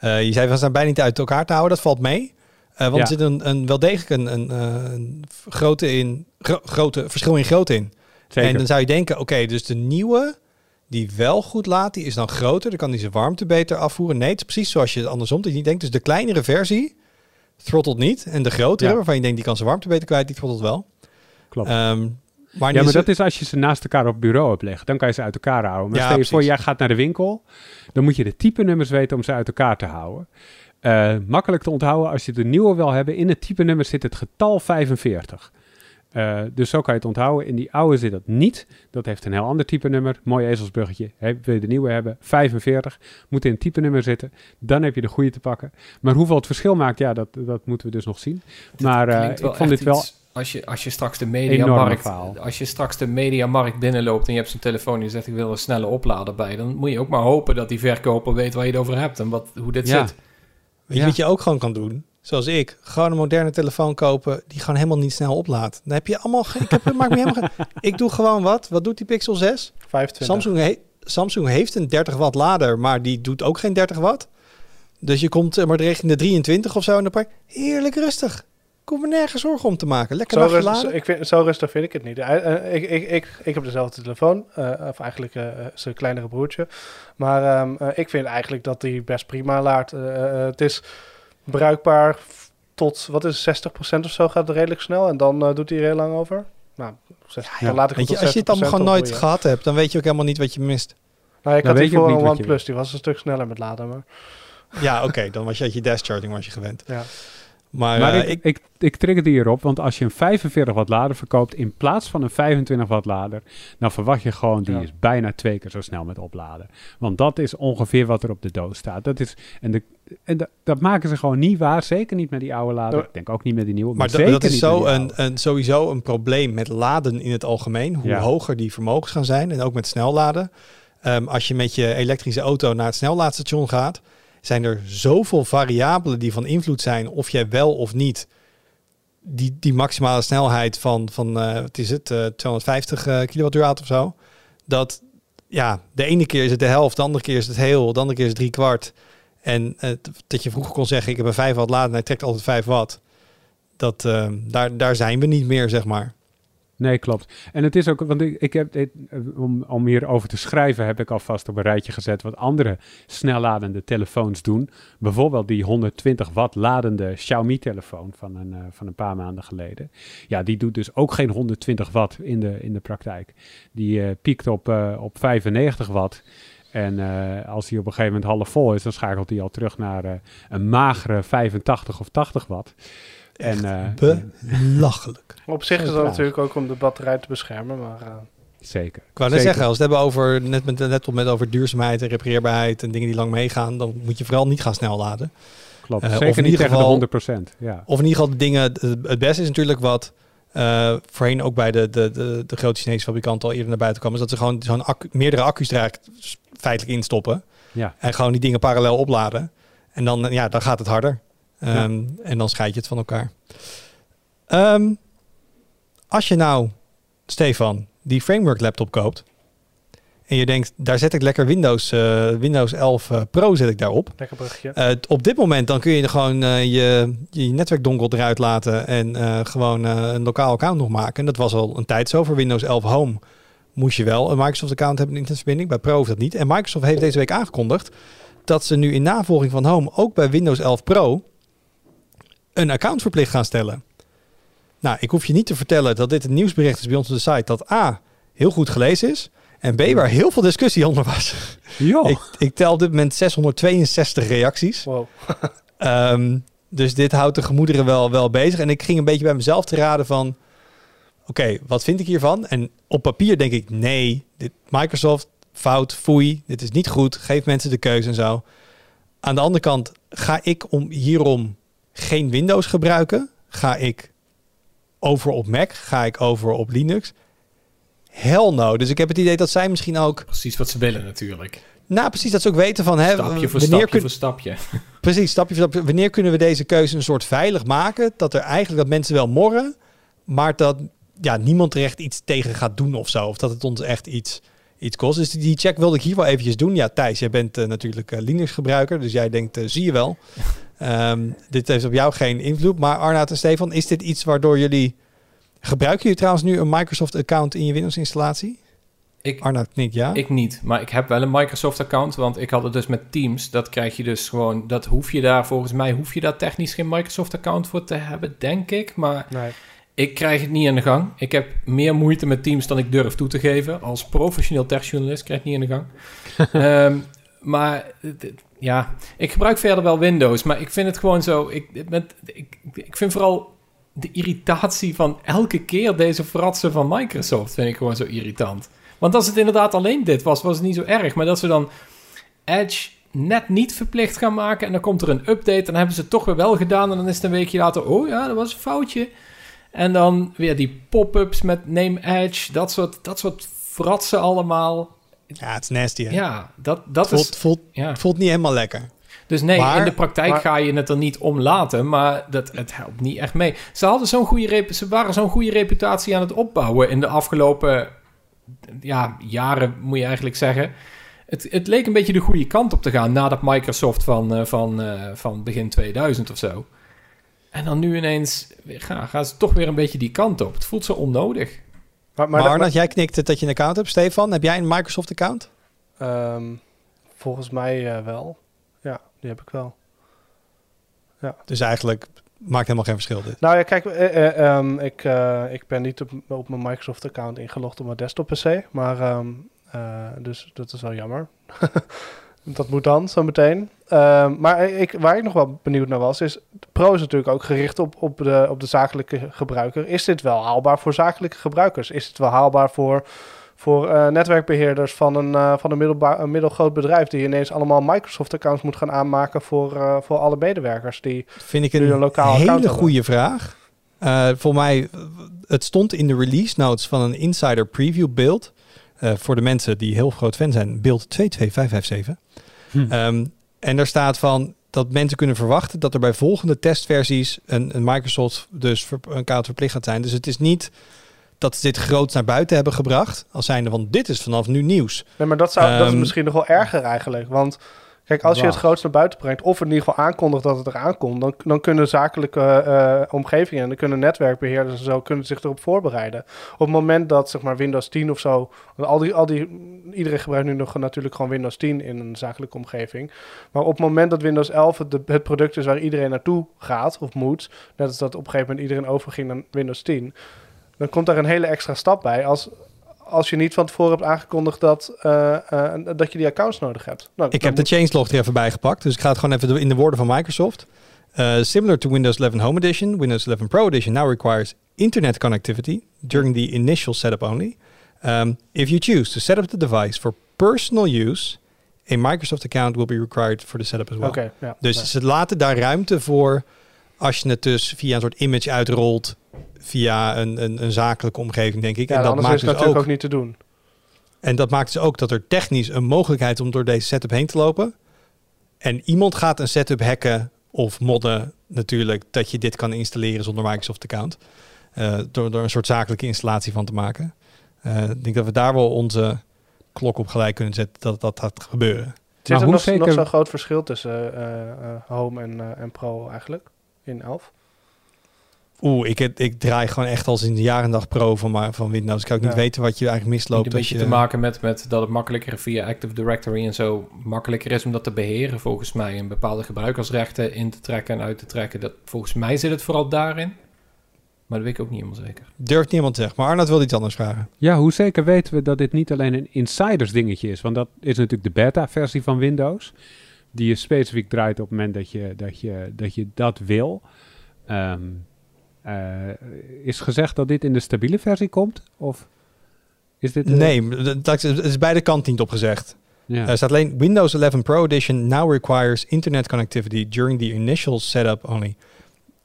Uh, je zei, we zijn bijna niet uit elkaar te houden. Dat valt mee. Uh, want ja. er zit een, een, wel degelijk een, een, een grote, in, gro grote verschil in grootte in. Zeker. En dan zou je denken, oké, okay, dus de nieuwe die wel goed laat, die is dan groter. Dan kan die zijn warmte beter afvoeren. Nee, het is precies zoals je het andersom dat je niet denkt. Dus de kleinere versie throttelt niet. En de grotere, ja. waarvan je denkt, die kan zijn warmte beter kwijt, die throttelt wel. Klopt. Um, maar ja, maar dat is als je ze naast elkaar op het bureau hebt. Dan kan je ze uit elkaar houden. Maar Ja, stel je voor, jij gaat naar de winkel. Dan moet je de type nummers weten om ze uit elkaar te houden. Eh, makkelijk te onthouden als je de nieuwe wil hebben. In het type nummer zit het getal 45. Eh, dus zo kan je het onthouden. In die oude zit dat niet. Dat heeft een heel ander type nummer. Mooi ezelsbruggetje. He, wil je de nieuwe hebben? 45. Moet in een type nummer zitten. Dan heb je de goede te pakken. Maar hoeveel het verschil maakt, ja, dat, dat moeten we dus nog zien. Maar uh, wel ik vond dit wel iets- Als je, als je straks de mediamarkt, als je straks de mediamarkt binnenloopt en je hebt zo'n telefoon en je zegt ik wil een snelle oplader bij, dan moet je ook maar hopen dat die verkoper weet waar je het over hebt en wat, hoe dit Ja. zit. Weet je Ja. wat je ook gewoon kan doen? Zoals ik. Gewoon een moderne telefoon kopen die gewoon helemaal niet snel oplaadt. Dan heb je allemaal geen... Ik, heb, maakt me helemaal *laughs* ik doe gewoon wat. Wat doet die Pixel 6? 25. Samsung, he- Samsung heeft een 30 watt lader, maar die doet ook geen 30 watt. Dus je komt eh, maar richting de 23 of zo en dan pak je heerlijk rustig. Ik hoef me nergens zorgen om te maken. Lekker Zo, rustig, laden. ik vind, zo rustig vind ik het niet. Eh, ik, ik, ik, ik heb dezelfde telefoon, eh, of eigenlijk eh, zijn kleinere broertje. Maar ehm, eh, ik vind eigenlijk dat die best prima laat. Het is bruikbaar tot, wat is het, 60% of zo gaat het redelijk snel. En dan eh, doet hij er heel lang over. Nou, zes- Ja. dan laat ik het je, als je het allemaal 60% gewoon nooit gehad hebt, dan weet je ook helemaal niet wat je mist. Nou, ik Dan had die voor een OnePlus, die was een stuk sneller met laden. Maar, Ja, oké, dan was je uit je dash charging was je gewend. ja. Maar, Maar eh, ik, ik, ik, ik triggerde hierop, want als je een 45 watt lader verkoopt in plaats van een 25 watt lader, dan verwacht je gewoon, die Ja. is bijna twee keer zo snel met opladen. Want dat is ongeveer wat er op de doos staat. Dat is, en de, en dat, dat maken ze gewoon niet waar, zeker niet met die oude lader. Ja. Ik denk ook niet met die nieuwe, maar, maar dat, zeker dat is zo een, een, sowieso een probleem met laden in het algemeen. Hoe Ja. hoger die vermogens gaan zijn en ook met snelladen. Ehm, als je met je elektrische auto naar het snellaadstation gaat, zijn er zoveel variabelen die van invloed zijn of jij wel of niet die, die maximale snelheid van, van eh, wat is het, eh 250 eh, kilowattuur of zo. Dat ja, de ene keer is het de helft, de andere keer is het heel, de andere keer is drie kwart. En eh, dat je vroeger kon zeggen, ik heb een 5 watt laden en hij trekt altijd 5 watt. Dat, eh, daar, daar zijn we niet meer, zeg maar. Nee, klopt. En het is ook, want ik, ik heb, dit, eh, om, om hierover te schrijven, heb ik alvast op een rijtje gezet wat andere snelladende telefoons doen. Bijvoorbeeld die 120 watt ladende Xiaomi-telefoon van een, eh, van een paar maanden geleden. Ja, die doet dus ook geen 120 watt in de, in de praktijk. Die eh, piekt op, op 95 watt. En als die op een gegeven moment half vol is, dan schakelt hij al terug naar een magere 85 of 80 watt. Echt en, eh, Belachelijk. *laughs* Op zich is dat natuurlijk ook om de batterij te beschermen. Maar eh, zeker. Ik wou net Zeker. zeggen, als we het hebben over, net met de laptop met over duurzaamheid en repareerbaarheid en dingen die lang meegaan, dan moet je vooral niet gaan snel laden. Klopt. Eh, of Zeker in niet tegen de 100%. Ja. Of in ieder geval de dingen, het, beste is natuurlijk wat eh, voorheen ook bij de, de, de, de grote Chinese fabrikanten al eerder naar buiten kwam, is dat ze gewoon zo'n accu, meerdere accu's er feitelijk instoppen Ja. en gewoon die dingen parallel opladen. En dan, ja, dan gaat het harder. Ehm, En dan scheid je het van elkaar. Ehm, als je nou, Stefan, die framework laptop koopt en je denkt, daar zet ik lekker Windows, eh, Windows 11 eh, Pro zet ik daarop. lekker brugje. Eh, op dit moment dan kun je gewoon je, je netwerkdongle eruit laten en gewoon een lokaal account nog maken. En dat was al een tijd zo. Voor Windows 11 Home moest je wel een Microsoft account hebben, een internetverbinding. Bij Pro hoeft dat niet. En Microsoft heeft deze week aangekondigd dat ze nu in navolging van Home ook bij Windows 11 Pro een account verplicht gaan stellen. Nou, ik hoef je niet te vertellen dat dit een nieuwsbericht is bij ons op de site dat A, heel goed gelezen is. En B, waar heel veel discussie onder was. Ja. Ik, ik tel op dit moment 662 reacties. Wow. *laughs* Ehm, dus dit houdt de gemoederen wel, wel bezig. En ik ging een beetje bij mezelf te raden van... Oké, wat vind ik hiervan? En op papier denk ik, nee, dit, Microsoft, fout, foei, dit is niet goed. Geef mensen de keuze en zo. Aan de andere kant, ga ik om, hierom geen Windows gebruiken? Ga ik over op Mac? Ga ik over op Linux? Hell no. Dus ik heb het idee dat zij misschien ook... Precies wat ze willen natuurlijk. Nou, precies dat ze ook weten van... Hè, Stapje voor stapje kun- voor stapje. Precies, stapje voor stapje. Wanneer kunnen we deze keuze een soort veilig maken? Dat er eigenlijk dat mensen wel morren, maar dat ja, niemand er echt iets tegen gaat doen of zo. Of dat het ons echt iets, iets kost. Dus die check wilde ik hier wel eventjes doen. Ja, Thijs, jij bent eh, natuurlijk eh, Linux-gebruiker, dus jij denkt, eh, zie je wel. Ehm, dit heeft op jou geen invloed. Maar Arnaud en Stefan, is dit iets waardoor jullie... Gebruiken jullie trouwens nu een Microsoft-account in je Windows-installatie? Ik, Arnaud knikt ja. Ik niet, maar ik heb wel een Microsoft-account, want ik had het dus met Teams. Dat krijg je dus gewoon, dat hoef je daar, volgens mij hoef je daar technisch geen Microsoft-account voor te hebben, denk ik. Maar Nee. ik krijg het niet aan de gang. Ik heb meer moeite met Teams dan ik durf toe te geven. Als professioneel techjournalist krijg ik het niet aan de gang. *laughs* Ehm, maar ja, ik gebruik verder wel Windows, maar ik vind het gewoon zo. Ik, ben- ik, ik vind vooral de irritatie van elke keer deze fratsen van Microsoft, vind ik gewoon zo irritant. Want als het inderdaad alleen dit was, was het niet zo erg. Maar dat ze dan Edge net niet verplicht gaan maken en dan komt er een update en dan hebben ze het toch weer wel gedaan en dan is het een weekje later, oh ja, dat was een foutje. En dan weer die pop-ups met Name Edge, dat soort, dat soort fratsen allemaal. Ja, het is nasty. Hè? Ja, dat, dat het voelt, is... voelt, Ja. voelt niet helemaal lekker. Dus nee, Maar- in de praktijk maar- ga je het er niet om laten, maar dat, het helpt niet echt mee. Ze, hadden zo'n goede ze waren zo'n goede reputatie aan het opbouwen in de afgelopen ja, jaren, moet je eigenlijk zeggen. Het, het leek een beetje de goede kant op te gaan nadat Microsoft van, eh, van, eh, van begin 2000 of zo. En dan nu ineens gaan, gaan ze toch weer een beetje die kant op. Het voelt zo onnodig. Maar, Maar, maar, Arnold, jij knikt het dat je een account hebt. Stefan, heb jij een Microsoft-account? ehm, volgens mij eh, wel. Ja, die heb ik wel. Dus eigenlijk maakt helemaal geen verschil dit. Nou ja, kijk, eh, eh, ehm, ik, eh, ik ben niet op, op mijn Microsoft-account ingelogd op mijn desktop-PC. Maar, ehm, eh, dus dat is wel jammer. *laughs* dat moet dan, zo meteen. Ehm, maar ik, waar ik nog wel benieuwd naar was, is... Pro is natuurlijk ook gericht op, op, de, op de zakelijke gebruiker. Is dit wel haalbaar voor zakelijke gebruikers? Is het wel haalbaar voor, voor eh, netwerkbeheerders van, een, eh, van een, middelbaar, een middelgroot bedrijf... die ineens allemaal Microsoft-accounts moet gaan aanmaken voor, eh, voor alle medewerkers die... Vind ik een, een lokaal account hele goede vraag. Voor mij, het stond in de release notes van een insider preview beeld. Eh, voor de mensen die heel groot fan zijn, beeld 22557. Hm. Ehm, en daar staat van dat mensen kunnen verwachten dat er bij volgende testversies een, een Microsoft dus ver, een account verplicht gaat zijn. Dus het is niet dat ze dit groots naar buiten hebben gebracht. Als zijnde van dit is vanaf nu nieuws. Nee, maar dat, zou, dat is Ehm, misschien nog wel erger eigenlijk. Want kijk, als je het Wacht. grootst naar buiten brengt... of in ieder geval aankondigt dat het eraan komt... dan, dan kunnen zakelijke eh, omgevingen... en dan kunnen netwerkbeheerders en zo... kunnen zich erop voorbereiden. Op het moment dat zeg maar Windows 10 of zo... Al die, al die, iedereen gebruikt nu nog natuurlijk gewoon Windows 10 in een zakelijke omgeving. Maar op het moment dat Windows 11 het, het product is waar iedereen naartoe gaat of moet... net als dat op een gegeven moment iedereen overging naar Windows 10... dan komt daar een hele extra stap bij... als, als je niet van tevoren hebt aangekondigd dat, eh, eh, dat je die accounts nodig hebt. Nou, Ik heb de changelog er even bij gepakt. Dus ik ga het gewoon even in de woorden van Microsoft. Uh, similar to Windows 11 Home Edition, Windows 11 Pro Edition now requires internet connectivity during the initial setup only. Um, if you choose to set up the device for personal use, a Microsoft account will be required for the setup as well. Ja. Dus ja. ze laten daar ruimte voor als je het dus via een soort image uitrolt, via een, een, een zakelijke omgeving, denk ik. Ja, en dat anders maakt is het dus natuurlijk ook ook niet te doen. en dat maakt dus ook dat er technisch een mogelijkheid om door deze setup heen te lopen. En iemand gaat een setup hacken of modden natuurlijk dat je dit kan installeren zonder Microsoft account. Eh, door, door een soort zakelijke installatie van te maken. Eh, ik denk dat we daar wel onze klok op gelijk kunnen zetten dat dat gaat gebeuren. Zit er hoe nog, zeker- nog zo'n groot verschil tussen eh, eh, Home en, eh, en Pro eigenlijk in 11? Oeh, ik, heb- ik draai gewoon echt al sinds de jaren dag pro van, maar van Windows. Ik kan ook niet weten wat je eigenlijk Heeft misloopt. een als beetje je, te maken met, met dat het makkelijker via Active Directory en zo makkelijker is om dat te beheren volgens mij. En bepaalde gebruikersrechten in te trekken en uit te trekken. Dat, volgens mij zit het vooral daarin. Maar dat weet ik ook niet helemaal zeker. Durft niemand zeggen. Maar Arnold wil iets anders vragen. Ja, hoe zeker weten we dat dit niet alleen een insiders dingetje is? Want dat is natuurlijk de beta-versie van Windows. Die je specifiek draait op het moment dat je dat, je, dat, je dat wil. Ehm, eh, is gezegd dat dit in de stabiele versie komt? Of is dit... eh, Nee, dat- is beide kanten niet opgezegd. Ja. Er staat alleen Windows 11 Pro Edition now requires internet connectivity during the initial setup only.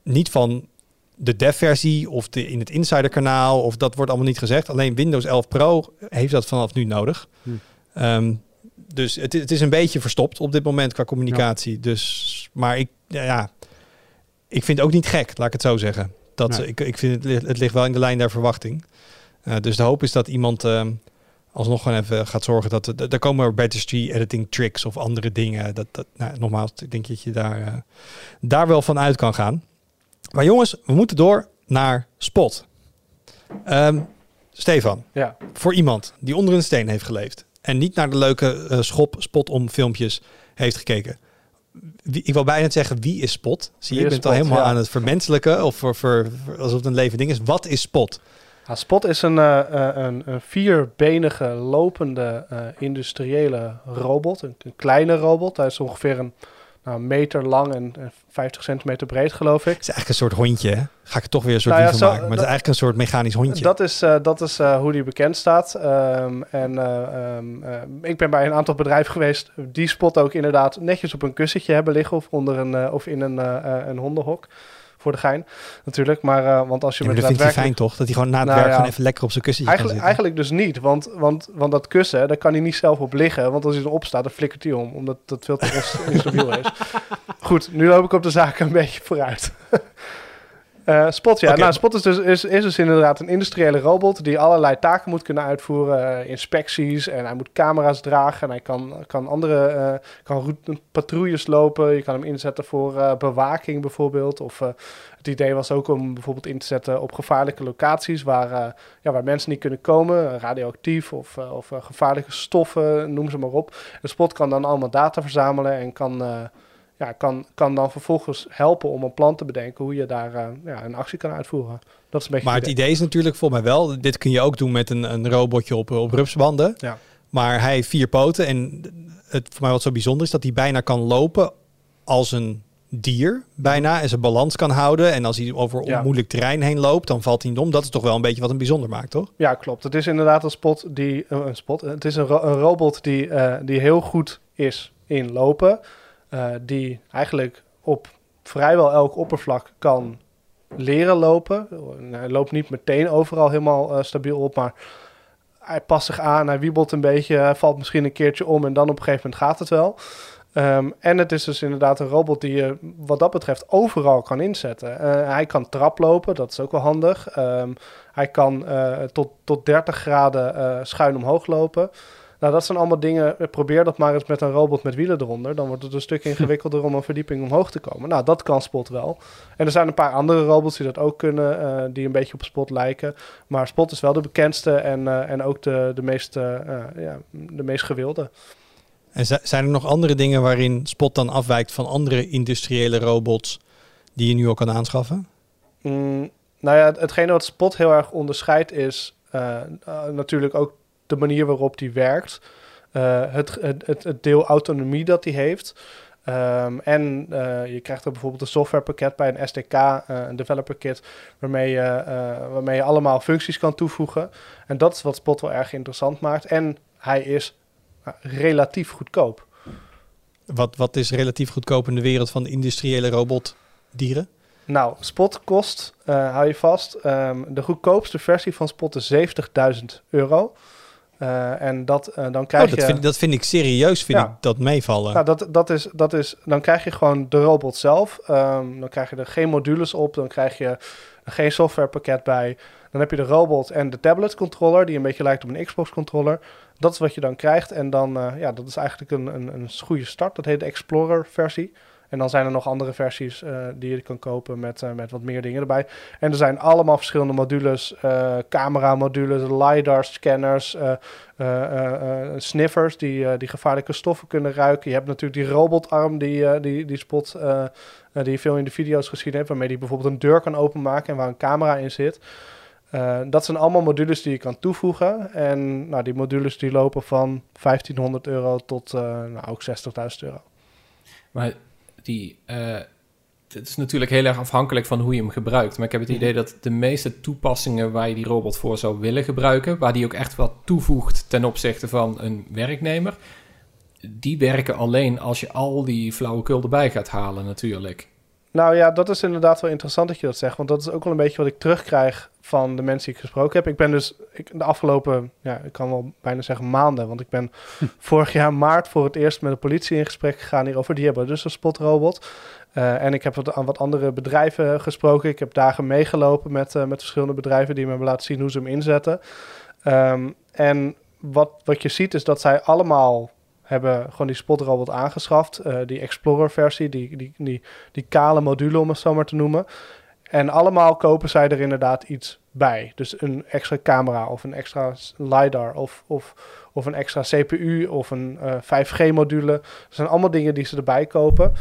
Niet van de dev-versie of de, in het insider-kanaal, of dat wordt allemaal niet gezegd. Alleen Windows 11 Pro heeft dat vanaf nu nodig. Hm. Ehm, dus het, is een beetje verstopt op dit moment qua communicatie. Dus, maar ik, ja, ja, ik vind het ook niet gek, laat ik het zo zeggen. Dat, Nee. ik, ik vind het, het ligt wel in de lijn der verwachting. Eh, dus de hoop is dat iemand ehm, alsnog gewoon even gaat zorgen dat er, er komen registry editing tricks of andere dingen. Dat, dat, nou, nogmaals, ik denk dat je daar, eh, daar wel van uit kan gaan. Maar jongens, we moeten door naar Spot. Ehm, Stefan, Ja. voor iemand die onder een steen heeft geleefd en niet naar de leuke eh, schop spot om filmpjes heeft gekeken. Wie, ik wil bijna zeggen, wie is Spot? Zie je, je bent al helemaal ja. aan het vermenselijken of voor, voor, voor- alsof het een leven ding is. Wat is Spot? Ja, Spot is een, eh, eh, een, een vierbenige lopende eh, industriële robot. Een, een kleine robot. Hij is ongeveer een nou, meter lang en eh, 50 centimeter breed, geloof ik. Het is eigenlijk een soort hondje, hè? Ga ik er toch weer een soort Nou ja, zo- maken. Maar het is eigenlijk een soort mechanisch hondje. Dat is, eh, dat is eh, hoe die bekend staat. Ehm, en eh, ehm, eh, ik ben bij een aantal bedrijven geweest die Spot ook inderdaad netjes op een kussentje hebben liggen. Of, onder een, of in een, een hondenhok. Voor de gein natuurlijk. Maar eh, want als je Ja, maar met dat vindt hij fijn toch? Dat hij gewoon na het Nou werk ja. gewoon even lekker op zijn kussentje Eigenlijk, kan zitten. eigenlijk dus niet, want, want, want dat kussen, daar kan hij niet zelf op liggen. Want als hij erop staat, dan flikkert hij om, omdat dat veel te ins- *laughs* instabiel is. Goed, nu loop ik op de zaken een beetje vooruit. Eh, Spot, ja. Nou, Spot is dus, is, is dus inderdaad een industriële robot die allerlei taken moet kunnen uitvoeren. eh, inspecties en hij moet camera's dragen en hij kan, kan andere eh, kan route- patrouilles lopen. Je kan hem inzetten voor bewaking bijvoorbeeld. Of het idee was ook om bijvoorbeeld in te zetten op gevaarlijke locaties waar, ja, waar mensen niet kunnen komen, radioactief of, of gevaarlijke stoffen, noem ze maar op. De spot kan dan allemaal data verzamelen en kan, ja, kan, kan dan vervolgens helpen om een plan te bedenken hoe je daar eh, ja, een actie kan uitvoeren. Dat is een beetje Maar het idee is natuurlijk volgens mij wel... Dit kun je ook doen met een, een robotje op, op rupsbanden. Ja. Maar hij heeft vier poten. En het voor mij wat zo bijzonder is... dat hij bijna kan lopen als een dier. Bijna. En zijn balans kan houden. En als hij over Ja. moeilijk terrein heen loopt... dan valt hij niet om. Dat is toch wel een beetje wat hem bijzonder maakt, toch? Ja, klopt. Het is inderdaad een spot die eh, een spot. Het is een, ro- een robot die, eh, die heel goed is in lopen. Eh, die eigenlijk op vrijwel elk oppervlak kan leren lopen. Hij loopt niet meteen overal helemaal eh, stabiel op, maar hij past zich aan, hij wiebelt een beetje, hij valt misschien een keertje om en dan op een gegeven moment gaat het wel. Ehm, en het is dus inderdaad een robot die je wat dat betreft overal kan inzetten. Eh, hij kan traplopen, dat is ook wel handig. Ehm, hij kan tot, tot 30 graden schuin omhoog lopen. Nou, dat zijn allemaal dingen. Probeer dat maar eens met een robot met wielen eronder. Dan wordt het een stuk *laughs* ingewikkelder om een verdieping omhoog te komen. Nou, dat kan Spot wel. En er zijn een paar andere robots die dat ook kunnen, eh, die een beetje op Spot lijken. Maar Spot is wel de bekendste en, eh, en ook de, de, meest, eh, ja, de meest gewilde. En zi- zijn er nog andere dingen waarin Spot dan afwijkt van andere industriële robots die je nu al kan aanschaffen? Mm, nou ja, het- hetgene wat Spot heel erg onderscheidt is natuurlijk ook de manier waarop die werkt. Eh, het, het, het, deel autonomie dat die heeft. Ehm, en eh, je krijgt er bijvoorbeeld een softwarepakket bij, een SDK, eh, een developer kit, waarmee je, waarmee je allemaal functies kan toevoegen. En dat is wat Spot wel erg interessant maakt. En hij is relatief goedkoop. Wat, wat is relatief goedkoop in de wereld van de industriële robotdieren? Nou, Spot kost, hou je vast, ehm, de goedkoopste versie van Spot is 70.000 euro. Eh, en dat, eh, dan krijg Oh, dat, je... vind, dat vind ik serieus, vind Ja. ik dat meevallen. Nou, dat, dat, is, dat is, dan krijg je gewoon de robot zelf. Ehm, dan krijg je er geen modules op. Dan krijg je geen softwarepakket bij. Dan heb je de robot en de tablet controller, die een beetje lijkt op een Xbox controller. Dat is wat je dan krijgt. En dan, eh, ja, dat is eigenlijk een, een, een goede start. Dat heet de Explorer versie. En dan zijn er nog andere versies uh, die je kan kopen met, uh, met wat meer dingen erbij. En er zijn allemaal verschillende modules. Uh, camera modules, LiDAR scanners, sniffers die, die gevaarlijke stoffen kunnen ruiken. Je hebt natuurlijk die robotarm die, die, die spot die je veel in de video's gezien hebt. Waarmee die bijvoorbeeld een deur kan openmaken en waar een camera in zit. dat zijn allemaal modules die je kan toevoegen. En nou, die modules die lopen van 1500 euro tot nou, ook 60.000 euro. Maar die, uh, het is natuurlijk heel erg afhankelijk van hoe je hem gebruikt. Maar ik heb het idee dat de meeste toepassingen waar je die robot voor zou willen gebruiken, waar die ook echt wat toevoegt ten opzichte van een werknemer, die werken alleen als je al die flauwekul erbij gaat halen natuurlijk. Nou ja, dat is inderdaad wel interessant dat je dat zegt. Want dat is ook wel een beetje wat ik terugkrijg van de mensen die ik gesproken heb. Ik ben dus ik, de afgelopen, ja, ik kan wel bijna zeggen maanden. Want ik ben vorig jaar maart voor het eerst met de politie in gesprek gegaan hierover. Die hebben dus een spotrobot. Uh, en ik heb wat, aan wat andere bedrijven gesproken. Ik heb dagen meegelopen met, uh, met verschillende bedrijven die me hebben laten zien hoe ze hem inzetten. Um, en wat, wat je ziet is dat zij allemaal hebben gewoon die spotrobot aangeschaft. Uh, die Explorer-versie, die, die, die, die kale module om het zo maar te noemen. En allemaal kopen zij er inderdaad iets bij. Dus een extra camera of een extra LiDAR of, of, of een extra CPU of een uh, eh, 5G-module. Dat zijn allemaal dingen die ze erbij kopen.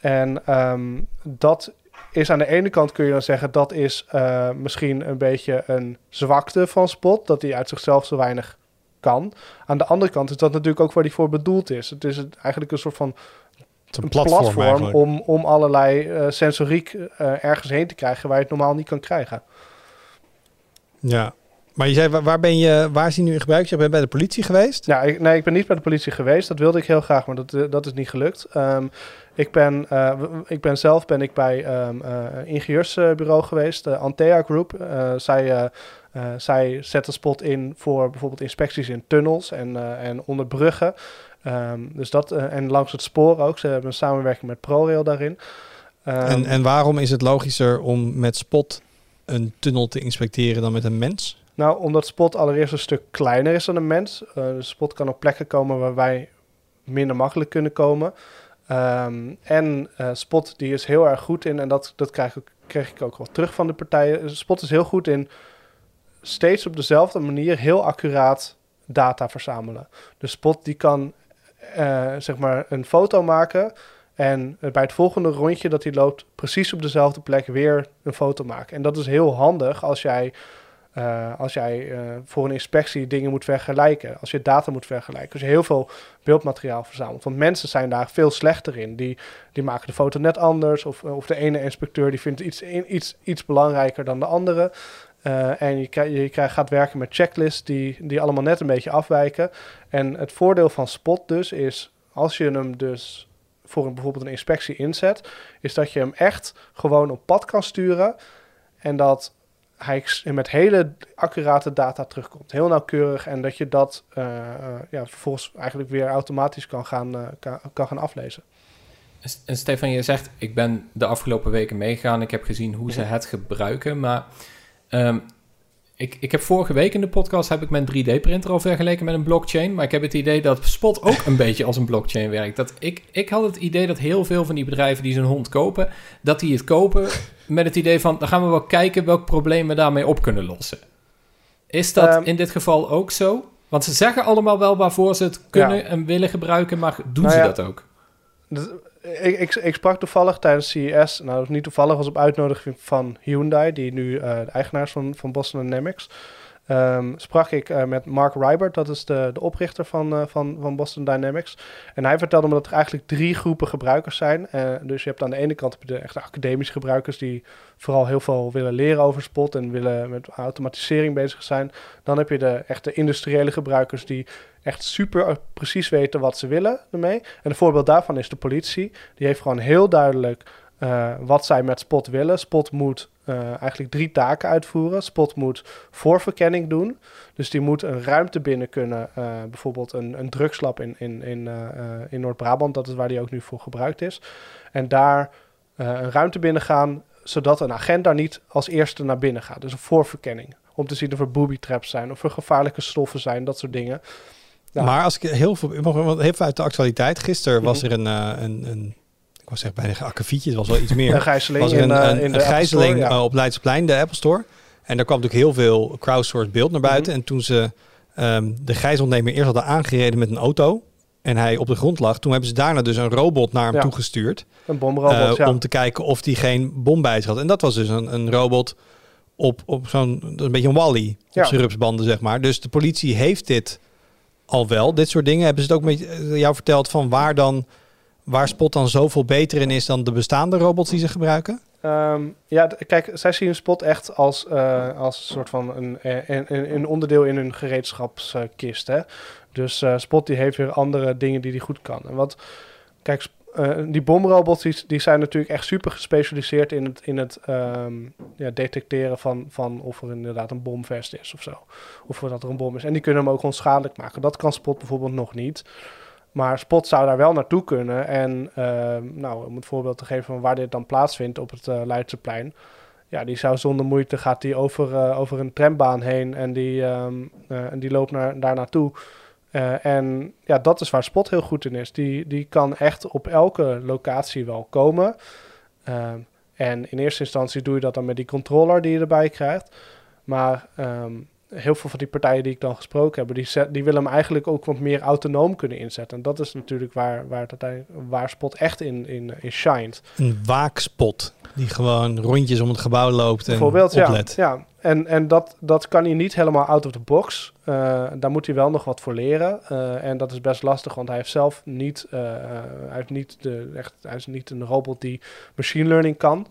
En um, dat is aan de ene kant kun je dan zeggen dat is uh, misschien een beetje een zwakte van Spot. Dat hij uit zichzelf zo weinig kan. Aan de andere kant is dat natuurlijk ook waar die voor bedoeld is. Het is eigenlijk een soort van een platform, platform om, om allerlei uh, sensoriek uh, ergens heen te krijgen waar je het normaal niet kan krijgen. Ja, maar je zei, waar, ben je, waar is hij nu in gebruik? Je bent bij de politie geweest? Ja, ik, nee, ik ben niet bij de politie geweest. Dat wilde ik heel graag, maar dat, uh, dat is niet gelukt. Um, ik, ben, ik ben zelf ben ik bij um, ingenieursbureau geweest, de Antea Group. zij uh, zij zetten spot in voor bijvoorbeeld inspecties in tunnels en, en onder bruggen. Um, dus dat, en langs het spoor ook. Ze hebben een samenwerking met ProRail daarin. Um, en, en waarom is het logischer om met spot een tunnel te inspecteren dan met een mens? Nou, omdat spot allereerst een stuk kleiner is dan een mens. dus spot kan op plekken komen waar wij minder makkelijk kunnen komen. Um, en spot die is heel erg goed in, en dat, dat krijg, ik, ik ook wel terug van de partijen. Spot is heel goed in steeds op dezelfde manier heel accuraat data verzamelen. De Spot die kan uh, zeg maar een foto maken en bij het volgende rondje dat hij loopt precies op dezelfde plek weer een foto maken. En dat is heel handig als jij uh, als jij uh, voor een inspectie dingen moet vergelijken, als je data moet vergelijken, als je heel veel beeldmateriaal verzamelt. Want mensen zijn daar veel slechter in. Die, die maken de foto net anders, of, of de ene inspecteur die vindt iets, iets, iets belangrijker dan de andere. En je, je, je gaat werken met checklists die, die allemaal net een beetje afwijken. En het voordeel van Spot dus is, als je hem dus voor een, bijvoorbeeld een inspectie inzet, is dat je hem echt gewoon op pad kan sturen. En dat hij met hele accurate data terugkomt. Heel nauwkeurig. En dat je dat uh, ja, vervolgens eigenlijk weer automatisch kan gaan, kan, kan gaan aflezen. En Stefan, je zegt, ik ben de afgelopen weken meegegaan. Ik heb gezien hoe ze het gebruiken. Maar Um, ik, ik heb vorige week in de podcast heb ik mijn 3D-printer al vergeleken met een blockchain. Maar ik heb het idee dat Spot ook een *laughs* beetje als een blockchain werkt. Dat ik, ik had het idee dat heel veel van die bedrijven die zo'n hond kopen, dat die het kopen met het idee van, dan gaan we wel kijken welk probleem we daarmee op kunnen lossen. Is dat um, in dit geval ook zo? Want ze zeggen allemaal wel waarvoor ze het kunnen ja. en willen gebruiken, maar doen nou ze ja, dat ook? Ik, ik, sprak toevallig tijdens CES, nou niet toevallig, was op uitnodiging van Hyundai, die nu uh, de eigenaar is van, van Boston Dynamics. Um, sprak ik uh, met Mark Rybert, dat is de, de oprichter van, uh, van, van Boston Dynamics. En hij vertelde me dat er eigenlijk drie groepen gebruikers zijn. Dus je hebt aan de ene kant de echte academische gebruikers die vooral heel veel willen leren over spot en willen met automatisering bezig zijn. Dan heb je de echte industriële gebruikers die echt super precies weten wat ze willen ermee. En een voorbeeld daarvan is de politie. Die heeft gewoon heel duidelijk uh, wat zij met Spot willen. Spot moet uh, eigenlijk drie taken uitvoeren. Spot moet voorverkenning doen. Dus die moet een ruimte binnen kunnen. Uh, bijvoorbeeld een, een drugslab in, in, in, in Noord-Brabant. Dat is waar die ook nu voor gebruikt is. En daar een ruimte binnen gaan. Zodat een agent daar niet als eerste naar binnen gaat. Dus een voorverkenning. Om te zien of er booby traps zijn. Of er gevaarlijke stoffen zijn. Dat soort dingen. Maar als ik heel veel, heel veel uit de actualiteit. Gisteren was mhm. er een, een, een was echt bijna een akkefietje, het was wel iets meer. Een gijzeling was er een, eh, een, in de gijzeling Store, ja. eh, op Leidseplein, de Apple Store. En daar kwam natuurlijk heel veel crowdsourced beeld naar buiten. Mhm. En toen ze ehm, de gijzelnemer eerst hadden aangereden met een auto en hij op de grond lag, toen hebben ze daarna dus een robot naar hem Ja. toegestuurd. Een bomrobot, eh, ja. Om te kijken of die geen bom bij zich had. En dat was dus een, een robot op, op zo'n, een beetje een Wally op zijn rupsbanden, zeg maar. Dus de politie heeft dit al wel, dit soort dingen. Hebben ze het ook met eh, jou verteld van waar dan, waar Spot dan zoveel beter in is dan de bestaande robots die ze gebruiken? Ehm, ja, kijk, zij zien Spot echt als, eh, als een soort van een, eh, een, een, een onderdeel in hun gereedschapskist. Hè? Dus Spot die heeft weer andere dingen die hij goed kan. En wat, kijk, eh, die bomrobots die, zijn natuurlijk echt super gespecialiseerd in het, in het ehm, ja, detecteren van, van of er inderdaad een bomvest is of zo. Of dat er een bom is. En die kunnen hem ook onschadelijk maken. Dat kan Spot bijvoorbeeld nog niet. Maar Spot zou daar wel naartoe kunnen. En ehm, nou, om het voorbeeld te geven van waar dit dan plaatsvindt op het eh Leidseplein. Ja, die zou zonder moeite gaat die over, eh, over een trambaan heen en die, ehm, eh, en die loopt naar, daar naartoe. Eh, en ja, dat is waar Spot heel goed in is. Die, die kan echt op elke locatie wel komen. Ehm, en in eerste instantie doe je dat dan met die controller die je erbij krijgt. Maar ehm, heel veel van die partijen die ik dan gesproken heb, die, zet, die willen hem eigenlijk ook wat meer autonoom kunnen inzetten. En dat is natuurlijk waar, waar, uiteindelijk- waar Spot echt in, in, in shined. Een waakspot die gewoon rondjes om het gebouw loopt en Bijvoorbeeld, ja. oplet. ja. En, en dat, dat kan hij niet helemaal out of the box. Eh, daar moet hij wel nog wat voor leren. Eh, en dat is best lastig, want hij heeft zelf niet, eh, hij heeft niet de, echt, hij is niet een robot die machine learning kan.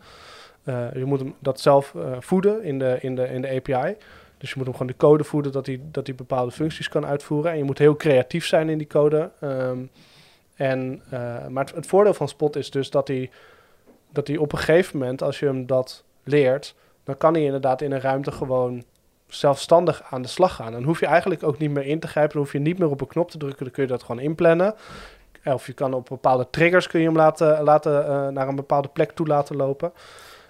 Je moet hem dat zelf voeden in de, in, de, in de API. Dus je moet hem gewoon de code voeden dat hij, dat hij bepaalde functies kan uitvoeren. En je moet heel creatief zijn in die code. Ehm, en, eh, maar het, voordeel van Spot is dus dat hij, dat hij op een gegeven moment, als je hem dat leert, dan kan hij inderdaad in een ruimte gewoon zelfstandig aan de slag gaan. Dan hoef je eigenlijk ook niet meer in te grijpen. Dan hoef je niet meer op een knop te drukken. Dan kun je dat gewoon inplannen. Of je kan op bepaalde triggers kun je hem laten, laten, eh, naar een bepaalde plek toe laten lopen.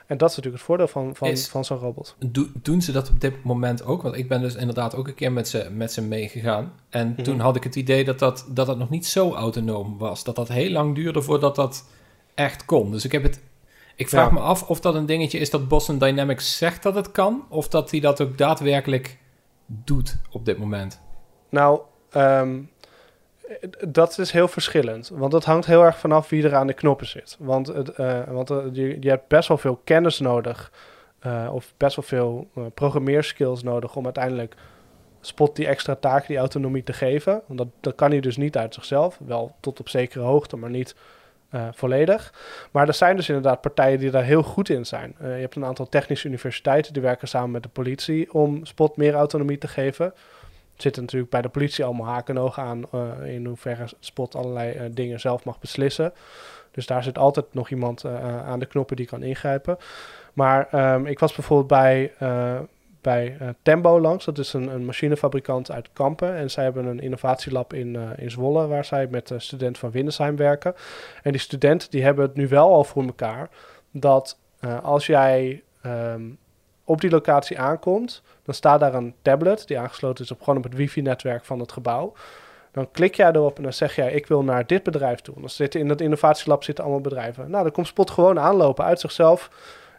En dat is natuurlijk het voordeel van, van, Is- van zo'n robot. Doe- doen ze dat op dit moment ook? Want ik ben dus inderdaad ook een keer met ze, met ze meegegaan. En Mhm. toen had ik het idee dat dat, dat dat nog niet zo autonoom was. Dat dat heel lang duurde voordat dat echt kon. Dus ik heb het... Ik vraag Ja. me af of dat een dingetje is dat Boston Dynamics zegt dat het kan... of dat hij dat ook daadwerkelijk doet op dit moment. Nou, eh, dat is heel verschillend. Want dat hangt heel erg vanaf wie er aan de knoppen zit. Want, het, eh, want eh, je, je hebt best wel veel kennis nodig. eh, of best wel veel programmeerskills nodig om uiteindelijk Spot die extra taak, die autonomie te geven. Want dat, dat kan hij dus niet uit zichzelf. Wel tot op zekere hoogte, maar niet volledig. Maar er zijn dus inderdaad partijen die daar heel goed in zijn. Je hebt een aantal technische universiteiten die werken samen met de politie om Spot meer autonomie te geven. Zitten natuurlijk bij de politie allemaal haken en ogen aan eh, in hoeverre Spot allerlei eh, dingen zelf mag beslissen. Dus daar zit altijd nog iemand eh, aan de knoppen die kan ingrijpen. Maar ehm, ik was bijvoorbeeld bij, bij Tembo langs. Dat is een, een machinefabrikant uit Kampen. En zij hebben een innovatielab in, in Zwolle... waar zij met de student van Windesheim werken. En die studenten die hebben het nu wel al voor elkaar... dat als jij ehm, op die locatie aankomt... dan staat daar een tablet die aangesloten is op, gewoon op het wifi-netwerk van het gebouw... Dan klik jij erop en dan zeg jij, ik wil naar dit bedrijf toe. Dan zitten in dat innovatielab zitten allemaal bedrijven. Nou, dan komt Spot gewoon aanlopen uit zichzelf.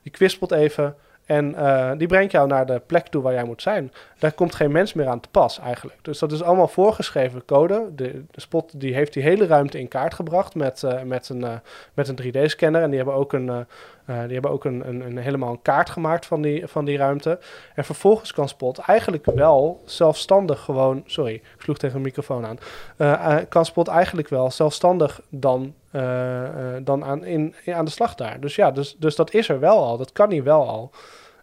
Die kwispelt even en eh, die brengt jou naar de plek toe waar jij moet zijn. Daar komt geen mens meer aan te pas eigenlijk. Dus dat is allemaal voorgeschreven code. De, de Spot die heeft die hele ruimte in kaart gebracht met, eh, met een, eh, met een 3D-scanner. En die hebben ook, een, die hebben ook een, een, een, helemaal een kaart gemaakt van die, van die ruimte. En vervolgens kan Spot eigenlijk wel zelfstandig gewoon... Sorry, ik sloeg tegen een microfoon aan. Kan Spot eigenlijk wel zelfstandig dan, dan aan, in- aan de slag daar. Dus ja, dus, dus dat is er wel al. Dat kan hij wel al.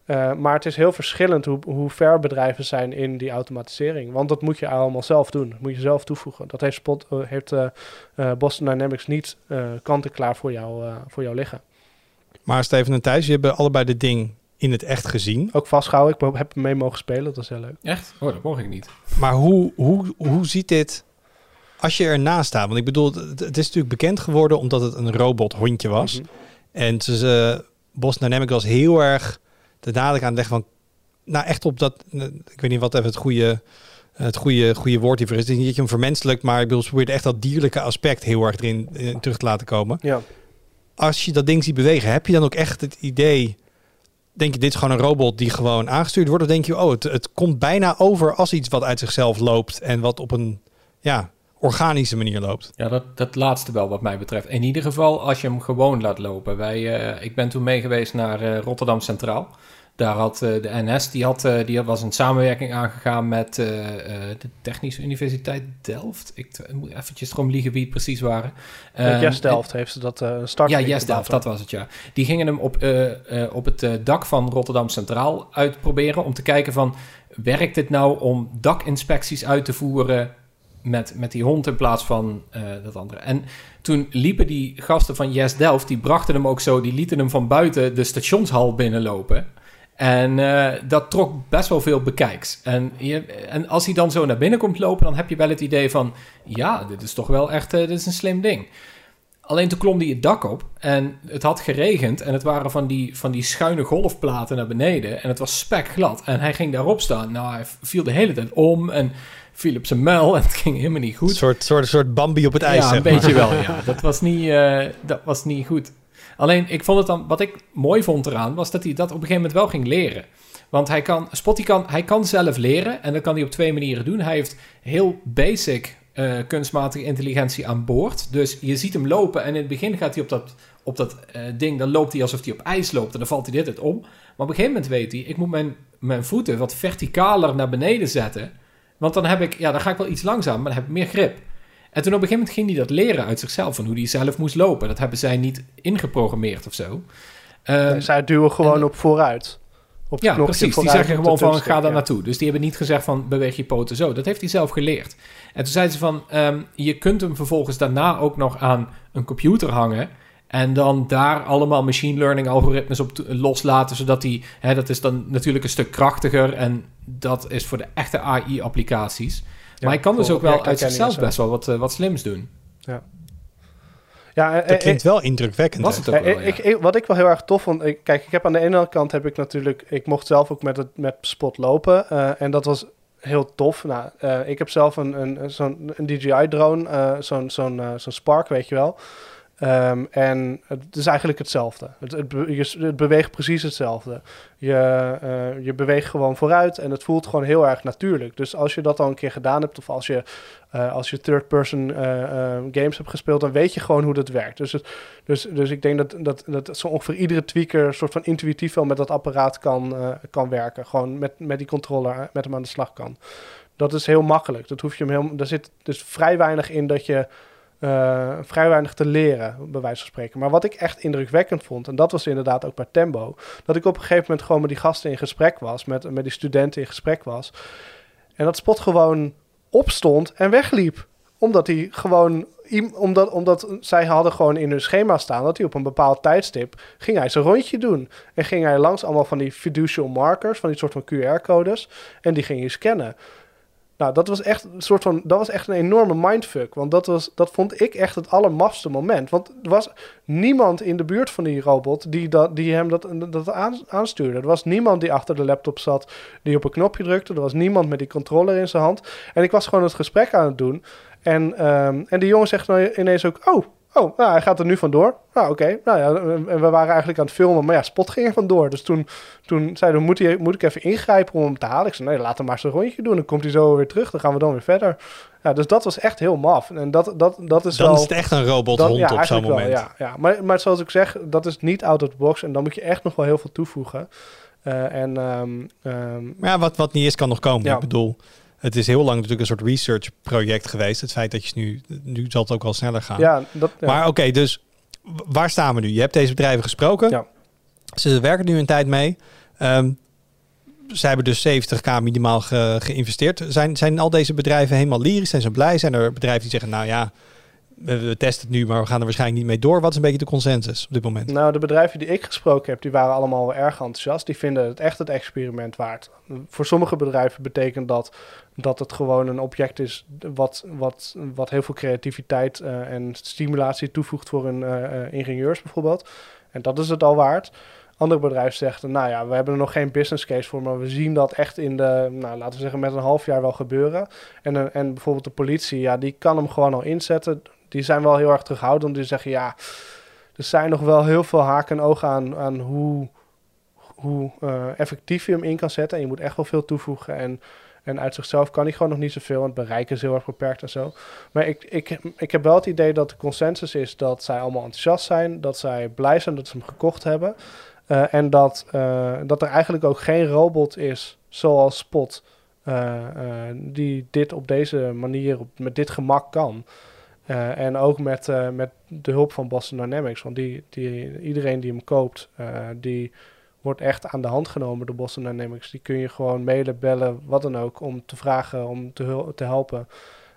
Eh, maar het is heel verschillend hoe, hoe ver bedrijven zijn in die automatisering. Want dat moet je allemaal zelf doen. Dat moet je zelf toevoegen. Dat heeft, Spot, eh, heeft eh, eh, Boston Dynamics niet eh kant-en-klaar voor jou, eh, voor jou liggen. Maar Steven en Thijs, je hebben allebei dit ding in het echt gezien. Ook vastgehouden. Ik heb mee mogen spelen. Dat was heel leuk. Echt? Oh, dat mocht ik niet. Maar hoe, hoe, hoe ziet dit als je ernaast staat? Want ik bedoel, het, het is natuurlijk bekend geworden omdat het een robothondje was. Mhm. En ze, ze, Boston Dynamics was heel erg de nadruk aan het leggen van... Nou, echt op dat... Ik weet niet wat even het goede, het goede, goede woord hiervoor is. Het is niet dat je hem vermenselijk, maar ik bedoel, ze probeerde echt dat dierlijke aspect heel erg erin eh, terug te laten komen. Ja. als je dat ding ziet bewegen, heb je dan ook echt het idee... Denk je, dit is gewoon een robot die gewoon aangestuurd wordt? Of denk je, oh, het, het komt bijna over als iets wat uit zichzelf loopt... en wat op een ja, organische manier loopt? Ja, dat, dat laatste wel wat mij betreft. In ieder geval als je hem gewoon laat lopen. Wij, eh, ik ben toen mee geweest naar eh, Rotterdam Centraal. Daar had eh, de NS, die, had, eh, die was een samenwerking aangegaan met eh, de Technische Universiteit Delft. Ik moet eventjes erom liegen wie het precies waren. Yes Delft heeft ze dat start. Ja, Yes Delft, dat was het, ja. Die gingen hem op, op het dak van Rotterdam Centraal uitproberen om te kijken van... werkt het nou om dakinspecties uit te voeren met, met die hond in plaats van dat andere. En toen liepen die gasten van Yes Delft, die brachten hem ook zo, die lieten hem van buiten de stationshal binnenlopen. En uh, dat trok best wel veel bekijks. En, je, en als hij dan zo naar binnen komt lopen, dan heb je wel het idee van... ja, dit is toch wel echt uh, dit is een slim ding. Alleen toen klom hij het dak op en het had geregend... en het waren van die, van die schuine golfplaten naar beneden... en het was spekglad. En hij ging daarop staan. Nou, hij viel de hele tijd om en viel op zijn muil... en het ging helemaal niet goed. Een soort, soort, soort Bambi op het ijs, Ja, een beetje wel, ja. Dat was niet, uh, dat was niet goed. Alleen, ik vond het dan, wat ik mooi vond eraan, was dat hij dat op een gegeven moment wel ging leren. Want hij kan, Spotty kan, hij kan zelf leren en dat kan hij op twee manieren doen. Hij heeft heel basic uh, kunstmatige intelligentie aan boord. Dus je ziet hem lopen en in het begin gaat hij op dat, op dat uh, ding, dan loopt hij alsof hij op ijs loopt en dan valt hij dit het om. Maar op een gegeven moment weet hij, ik moet mijn, mijn voeten wat verticaler naar beneden zetten. Want dan heb ik, ja, dan ga ik wel iets langzaam, maar dan heb ik meer grip. En toen op een gegeven moment ging hij dat leren uit zichzelf, van hoe hij zelf moest lopen. Dat hebben zij niet ingeprogrammeerd of zo. Um, zij duwen gewoon op vooruit. Op ja, precies. Die zeggen gewoon van, ga daar naartoe. Dus die hebben niet gezegd van, beweeg je poten zo. Dat heeft hij zelf geleerd. En toen zeiden ze van, um, je kunt hem vervolgens daarna ook nog aan een computer hangen... En dan daar allemaal machine learning algoritmes op loslaten, zodat die, hè, dat is dan natuurlijk een stuk krachtiger en dat is voor de echte AI-applicaties maar hij kan dus ook wel uit zichzelf best wel wat, uh, wat slims doen. Ja. Ja, dat eh, klinkt eh, wel indrukwekkend. Was het ook wel, ik, ik, wat ik wel heel erg tof vond... Ik, kijk, ik heb aan de ene kant heb ik natuurlijk... Ik mocht zelf ook met, het, met Spot lopen. Uh, en dat was heel tof. Nou, uh, ik heb zelf een, een, zo'n een DJI-drone. zo'n zo'n zo'n Spark, weet je wel. Um, en het is eigenlijk hetzelfde. Het, het, je, beweegt precies hetzelfde. Je, uh, je beweegt gewoon vooruit en het voelt gewoon heel erg natuurlijk. Dus als je dat al een keer gedaan hebt, of als je, uh, als je third-person uh, games hebt gespeeld, dan weet je gewoon hoe dat werkt. Dus, dus, dus ik denk dat, dat, dat zo ongeveer iedere tweaker soort van intuïtief wel met dat apparaat kan, kan werken. Gewoon met, met die controller met hem aan de slag kan. Dat is heel makkelijk. Dat hoef je hem daar zit dus vrij weinig in dat je uh, vrij weinig te leren, bij wijze van spreken. Maar wat ik echt indrukwekkend vond, en dat was inderdaad ook bij Tembo, dat ik op een gegeven moment gewoon met die gasten in gesprek was, met, met die studenten in gesprek was. En dat Spot gewoon opstond en wegliep. Omdat hij gewoon, omdat, omdat zij hadden gewoon in hun schema staan dat hij op een bepaald tijdstip ging hij zijn rondje doen. En ging hij langs allemaal van die fiducial markers, van die soort van QR-codes. En die ging je scannen. Nou, dat was echt een soort van. Dat was echt een enorme mindfuck. Want dat, was, dat vond ik echt het allermafste moment. Want er was niemand in de buurt van die robot die, dat, die hem dat, dat aanstuurde. Er was niemand die achter de laptop zat, die op een knopje drukte. Er was niemand met die controller in zijn hand. En ik was gewoon het gesprek aan het doen. En, um, en die jongen zegt nou ineens ook: Oh, Oh, nou, hij gaat er nu vandoor. Nou, oké. Nou ja, en we waren eigenlijk aan het filmen, maar ja, Spot ging er vandoor. Dus toen, toen zeiden we, moet, hij, moet ik even ingrijpen om hem te halen? Ik zei, nee, laat hem maar zijn rondje doen. Dan komt hij zo weer terug, dan gaan we dan weer verder. Ja, dus dat was echt heel maf. En dat, dat, dat is dan wel... is het echt een robothond ja, op zo'n moment. Wel, ja, ja. Maar, maar zoals ik zeg, dat is niet out of the box. En dan moet je echt nog wel heel veel toevoegen. Uh, en, um, um, maar ja, wat, wat niet is, kan nog komen. Ja. Ik bedoel het is heel lang natuurlijk een soort research project geweest. Het feit dat je nu, nu zal het ook wel sneller gaan. Ja, dat, ja. Maar oké, dus waar staan we nu? Je hebt deze bedrijven gesproken. Ja. Ze werken nu een tijd mee. Um, zij hebben dus 70k minimaal ge, geïnvesteerd. Zijn, zijn al deze bedrijven helemaal lyrisch? Zijn ze blij? Zijn er bedrijven die zeggen, nou ja, we, testen het nu, maar we gaan er waarschijnlijk niet mee door. Wat is een beetje de consensus op dit moment? Nou, de bedrijven die ik gesproken heb, die waren allemaal erg enthousiast. Die vinden het echt het experiment waard. Voor sommige bedrijven betekent dat dat het gewoon een object is wat, wat, wat heel veel creativiteit uh, en stimulatie toevoegt voor hun uh, ingenieurs bijvoorbeeld. En dat is het al waard. Andere bedrijven zeggen, nou ja, we hebben er nog geen business case voor, maar we zien dat echt in de, nou, laten we zeggen, met een half jaar wel gebeuren. En, en bijvoorbeeld de politie, ja, die kan hem gewoon al inzetten die zijn wel heel erg terughoudend. Die zeggen ja, er zijn nog wel heel veel haken en ogen aan, aan hoe, hoe effectief je hem in kan zetten. En je moet echt wel veel toevoegen. En, en uit zichzelf kan hij gewoon nog niet zoveel. En het bereiken is heel erg beperkt en zo. Maar ik, ik, ik heb wel het idee dat de consensus is dat zij allemaal enthousiast zijn. Dat zij blij zijn dat ze hem gekocht hebben. Uh, en dat, uh, dat er eigenlijk ook geen robot is zoals Spot. die dit op deze manier, op, met dit gemak kan. En ook met, met de hulp van Boston Dynamics. Want die, die, iedereen die hem koopt, die wordt echt aan de hand genomen door Boston Dynamics. Die kun je gewoon mailen, bellen, wat dan ook, om te vragen, om te, te helpen.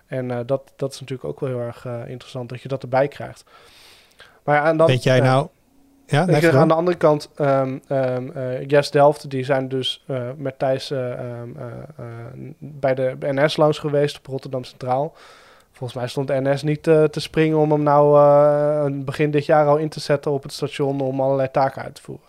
En dat, dat is natuurlijk ook wel heel erg interessant, dat je dat erbij krijgt. Maar aan dan, Weet jij nou... Ja, ik aan de andere kant, um, um, Yes Delft, die zijn dus met Thijs um, bij de NS langs geweest op Rotterdam Centraal. Volgens mij stond NS niet uh, te springen om hem nou uh, begin dit jaar al in te zetten op het station om allerlei taken uit te voeren.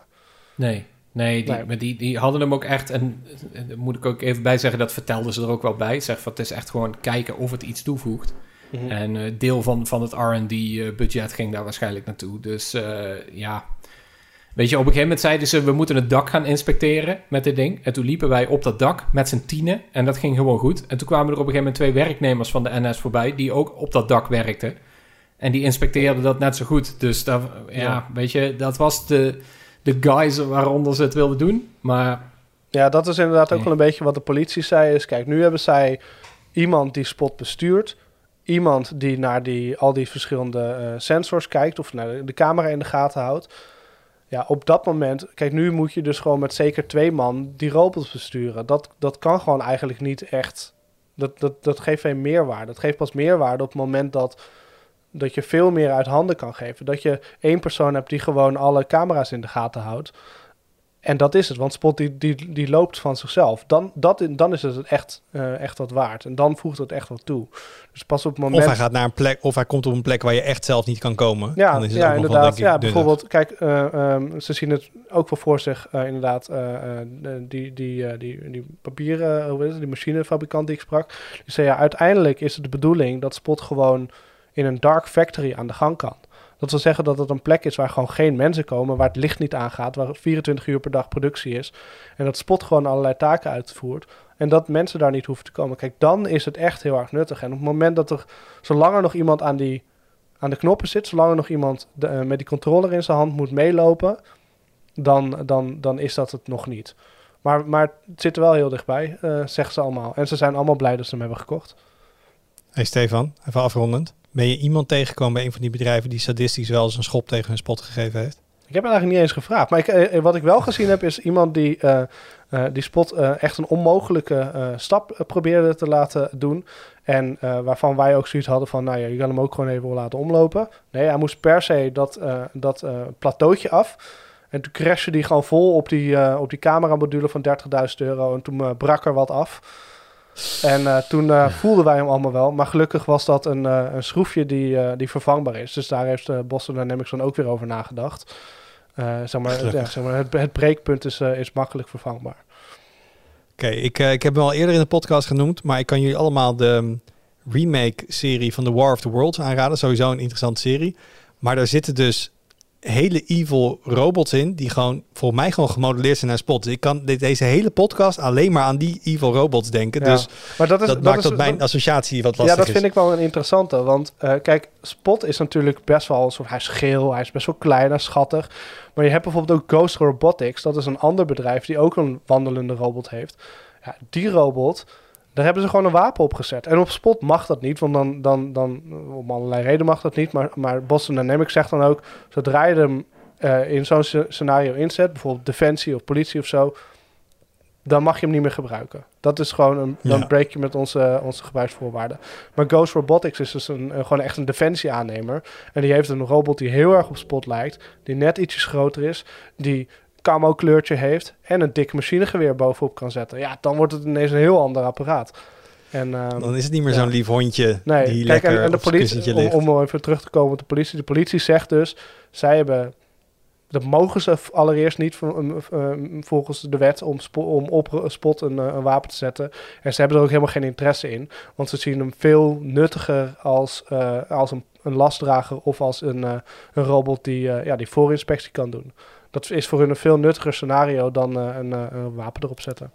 Nee, nee, die, nee. Maar die, die hadden hem ook echt, en daar moet ik ook even bij zeggen, dat vertelden ze er ook wel bij. Zeg van, het is echt gewoon kijken of het iets toevoegt. Mm -hmm. En uh, deel van, van het R&D-budget ging daar waarschijnlijk naartoe. Dus ja, Weet je, op een gegeven moment zeiden ze: we moeten het dak gaan inspecteren met dit ding. En toen liepen wij op dat dak met z'n tienen. En dat ging gewoon goed. En toen kwamen er op een gegeven moment twee werknemers van de NS voorbij. die ook op dat dak werkten. En die inspecteerden dat net zo goed. Dus ja, ja. weet je, dat was de, de guys waaronder ze het wilden doen. Maar. Ja, dat is inderdaad ook wel een beetje wat de politie zei. Is kijk, nu hebben zij iemand die spot bestuurt. Iemand die naar die, al die verschillende uh, sensors kijkt. of naar de, de camera in de gaten houdt ja, op dat moment, kijk, nu moet je dus gewoon met zeker twee man die robots besturen. Dat, dat kan gewoon eigenlijk niet echt. Dat, dat, dat geeft geen meerwaarde. Dat geeft pas meerwaarde op het moment dat, dat je veel meer uit handen kan geven. Dat je één persoon hebt die gewoon alle camera's in de gaten houdt. En dat is het, want Spot die, die, die loopt van zichzelf. Dan, dat, dan is het echt, uh, echt wat waard. En dan voegt het echt wat toe. Dus pas op het moment... Of hij gaat naar een plek, of hij komt op een plek waar je echt zelf niet kan komen. Ja, dan is het ja inderdaad. Wel, ja, bijvoorbeeld, kijk, uh, um, ze zien het ook wel voor zich, uh, inderdaad, die, die, die, die papieren, hoe is het, die machinefabrikant die ik sprak. Die zei, ja, uiteindelijk is het de bedoeling dat Spot gewoon in een dark factory aan de gang kan. Dat wil zeggen dat het een plek is waar gewoon geen mensen komen, waar het licht niet aangaat, waar 24 uur per dag productie is. En dat Spot gewoon allerlei taken uitvoert. En dat mensen daar niet hoeven te komen. Kijk, dan is het echt heel erg nuttig. En op het moment dat er, zolang er nog iemand aan, die, aan de knoppen zit, zolang er nog iemand de, uh, met die controller in zijn hand moet meelopen, dan, dan, dan is dat het nog niet. Maar, maar het zit er wel heel dichtbij, uh, zeggen ze allemaal. En ze zijn allemaal blij dat ze hem hebben gekocht. Hey Stefan, even afrondend. Ben je iemand tegengekomen bij een van die bedrijven die sadistisch wel eens een schop tegen hun spot gegeven heeft? Ik heb het eigenlijk niet eens gevraagd. Maar ik, eh, wat ik wel gezien heb, is iemand die uh, die spot echt een onmogelijke stap probeerde te laten doen. En waarvan wij ook zoiets hadden van, nou ja, je kan hem ook gewoon even laten omlopen. Nee, hij moest per se dat, dat plateautje af. En toen crashte die gewoon vol op die, op die cameramodule van 30.000 euro. En toen brak er wat af. En uh, toen uh, voelden wij hem allemaal wel. Maar gelukkig was dat een, uh, een schroefje die, die vervangbaar is. Dus daar heeft Boston Dynamics dan ook weer over nagedacht. zeg maar, ja, zeg maar, het, het breekpunt is, is makkelijk vervangbaar. Oké, okay, ik, ik heb hem al eerder in de podcast genoemd. Maar ik kan jullie allemaal de remake-serie van The War of the Worlds aanraden. Sowieso een interessante serie. Maar daar zitten dus hele evil robots in die gewoon voor mij gewoon gemodelleerd zijn naar spot. Dus ik kan dit, deze hele podcast alleen maar aan die evil robots denken. Ja. Dus maar dat, is, dat, dat maakt is, dat mijn associatie wat lastig Ja, dat vind ik wel een interessante. Want uh, kijk, Spot is natuurlijk best wel een soort... Hij is geel, hij is best wel klein en schattig. Maar je hebt bijvoorbeeld ook Ghost Robotics. Dat is een ander bedrijf die ook een wandelende robot heeft. Ja, die robot... Daar hebben ze gewoon een wapen op gezet. En op spot mag dat niet, want dan, dan, dan om allerlei redenen mag dat niet. Maar, maar Boston Dynamics zegt dan ook, zodra je hem uh, in zo'n scenario inzet, bijvoorbeeld defensie of politie of zo, dan mag je hem niet meer gebruiken. Dat is gewoon een, dan ja. break je met onze, onze gebruiksvoorwaarden. Maar Ghost Robotics is dus een, een, gewoon echt een defensieaannemer. En die heeft een robot die heel erg op spot lijkt, die net ietsjes groter is, die camo kleurtje heeft en een dik machinegeweer bovenop kan zetten. Ja, dan wordt het ineens een heel ander apparaat. En, um, dan is het niet meer ja. zo'n lief hondje nee, die kijk, lekker en, en de politie, om, om even terug te komen op de politie. De politie zegt dus, zij hebben dat mogen ze allereerst niet volgens de wet om, om op spot een, een, wapen te zetten. En ze hebben er ook helemaal geen interesse in. Want ze zien hem veel nuttiger als, als een, een lastdrager of als een, een robot die, ja, die voorinspectie kan doen. Dat is voor hun een veel nuttiger scenario dan een, een wapen erop zetten.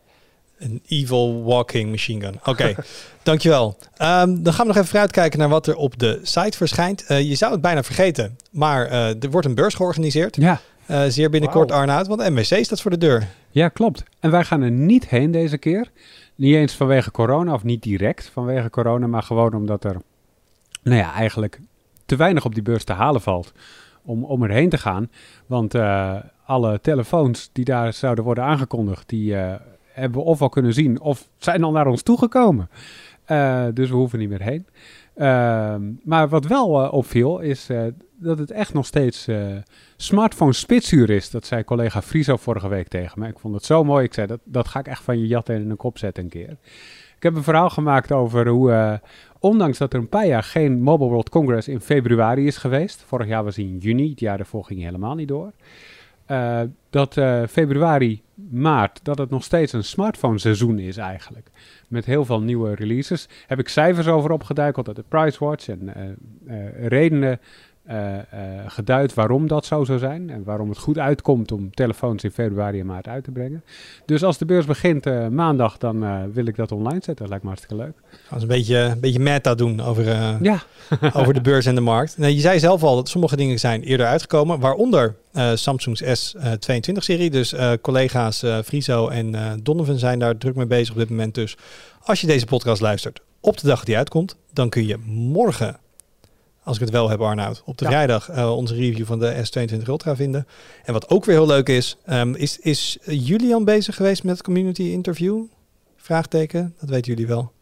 Een evil walking machine gun. Oké, *laughs* dankjewel. Um, dan gaan we nog even vooruitkijken naar wat er op de site verschijnt. Uh, je zou het bijna vergeten, maar uh, er wordt een beurs georganiseerd. Ja. Uh, zeer binnenkort, wow. Arnoud, want MWC staat voor de deur. Ja, klopt. En wij gaan er niet heen deze keer. Niet eens vanwege corona, of niet direct vanwege corona, maar gewoon omdat er, nou ja, eigenlijk te weinig op die beurs te halen valt om, om erheen te gaan. Want alle telefoons die daar zouden worden aangekondigd, die hebben we of al kunnen zien of zijn al naar ons toegekomen. Uh, dus we hoeven niet meer heen. Uh, maar wat wel opviel is dat het echt nog steeds smartphone spitsuur is. Dat zei collega Friso vorige week tegen me. Ik vond het zo mooi. Ik zei dat, dat ga ik echt van je jatten in een kop zetten een keer. Ik heb een verhaal gemaakt over hoe, ondanks dat er een paar jaar geen Mobile World Congress in februari is geweest. Vorig jaar was in juni, het jaar daarvoor ging helemaal niet door. Uh, dat uh, februari, maart, dat het nog steeds een smartphone seizoen is eigenlijk. Met heel veel nieuwe releases. Heb ik cijfers over opgeduikeld uit de Pricewatch en uh, redenen geduid waarom dat zo zou zijn. En waarom het goed uitkomt om telefoons in februari en maart uit te brengen. Dus als de beurs begint uh, maandag, dan wil ik dat online zetten. Dat lijkt me hartstikke leuk. Als een beetje, een beetje meta doen over, ja. *laughs* over de beurs en de markt. Nou, je zei zelf al dat sommige dingen zijn eerder uitgekomen. Waaronder Samsung's S22-serie. Dus collega's Friso en Donovan zijn daar druk mee bezig op dit moment. Dus als je deze podcast luistert op de dag die uitkomt, dan kun je morgen als ik het wel heb, Arnoud, op de ja. vrijdag uh, onze review van de S22 Ultra vinden. En wat ook weer heel leuk is, um, is, is Julian bezig geweest met het community interview? Vraagteken, dat weten jullie wel.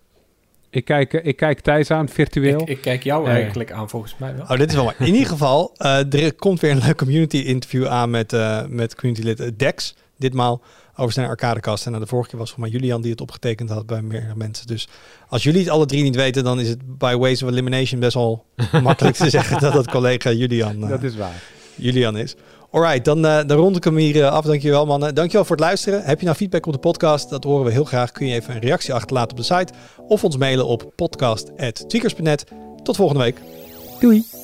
Ik kijk, ik kijk Thijs aan, virtueel. Ik, ik kijk jou eigenlijk aan, volgens mij wel. Oh, dit is wel In ieder geval, uh, er komt weer een leuk community interview aan met, uh, met community lid Dex. Ditmaal over zijn arcadekast. En nou, de vorige keer was voor mij Julian die het opgetekend had bij meerdere mensen. Dus als jullie het alle drie niet weten, dan is het by ways of elimination best wel *laughs* makkelijk te zeggen dat het collega Julian, uh, dat is waar. Julian is. Alright, dan, uh, dan rond ik hem hier uh, af. Dankjewel mannen. Dankjewel voor het luisteren. Heb je nou feedback op de podcast? Dat horen we heel graag. Kun je even een reactie achterlaten op de site. Of ons mailen op podcast.tweakers.net. Tot volgende week. Doei.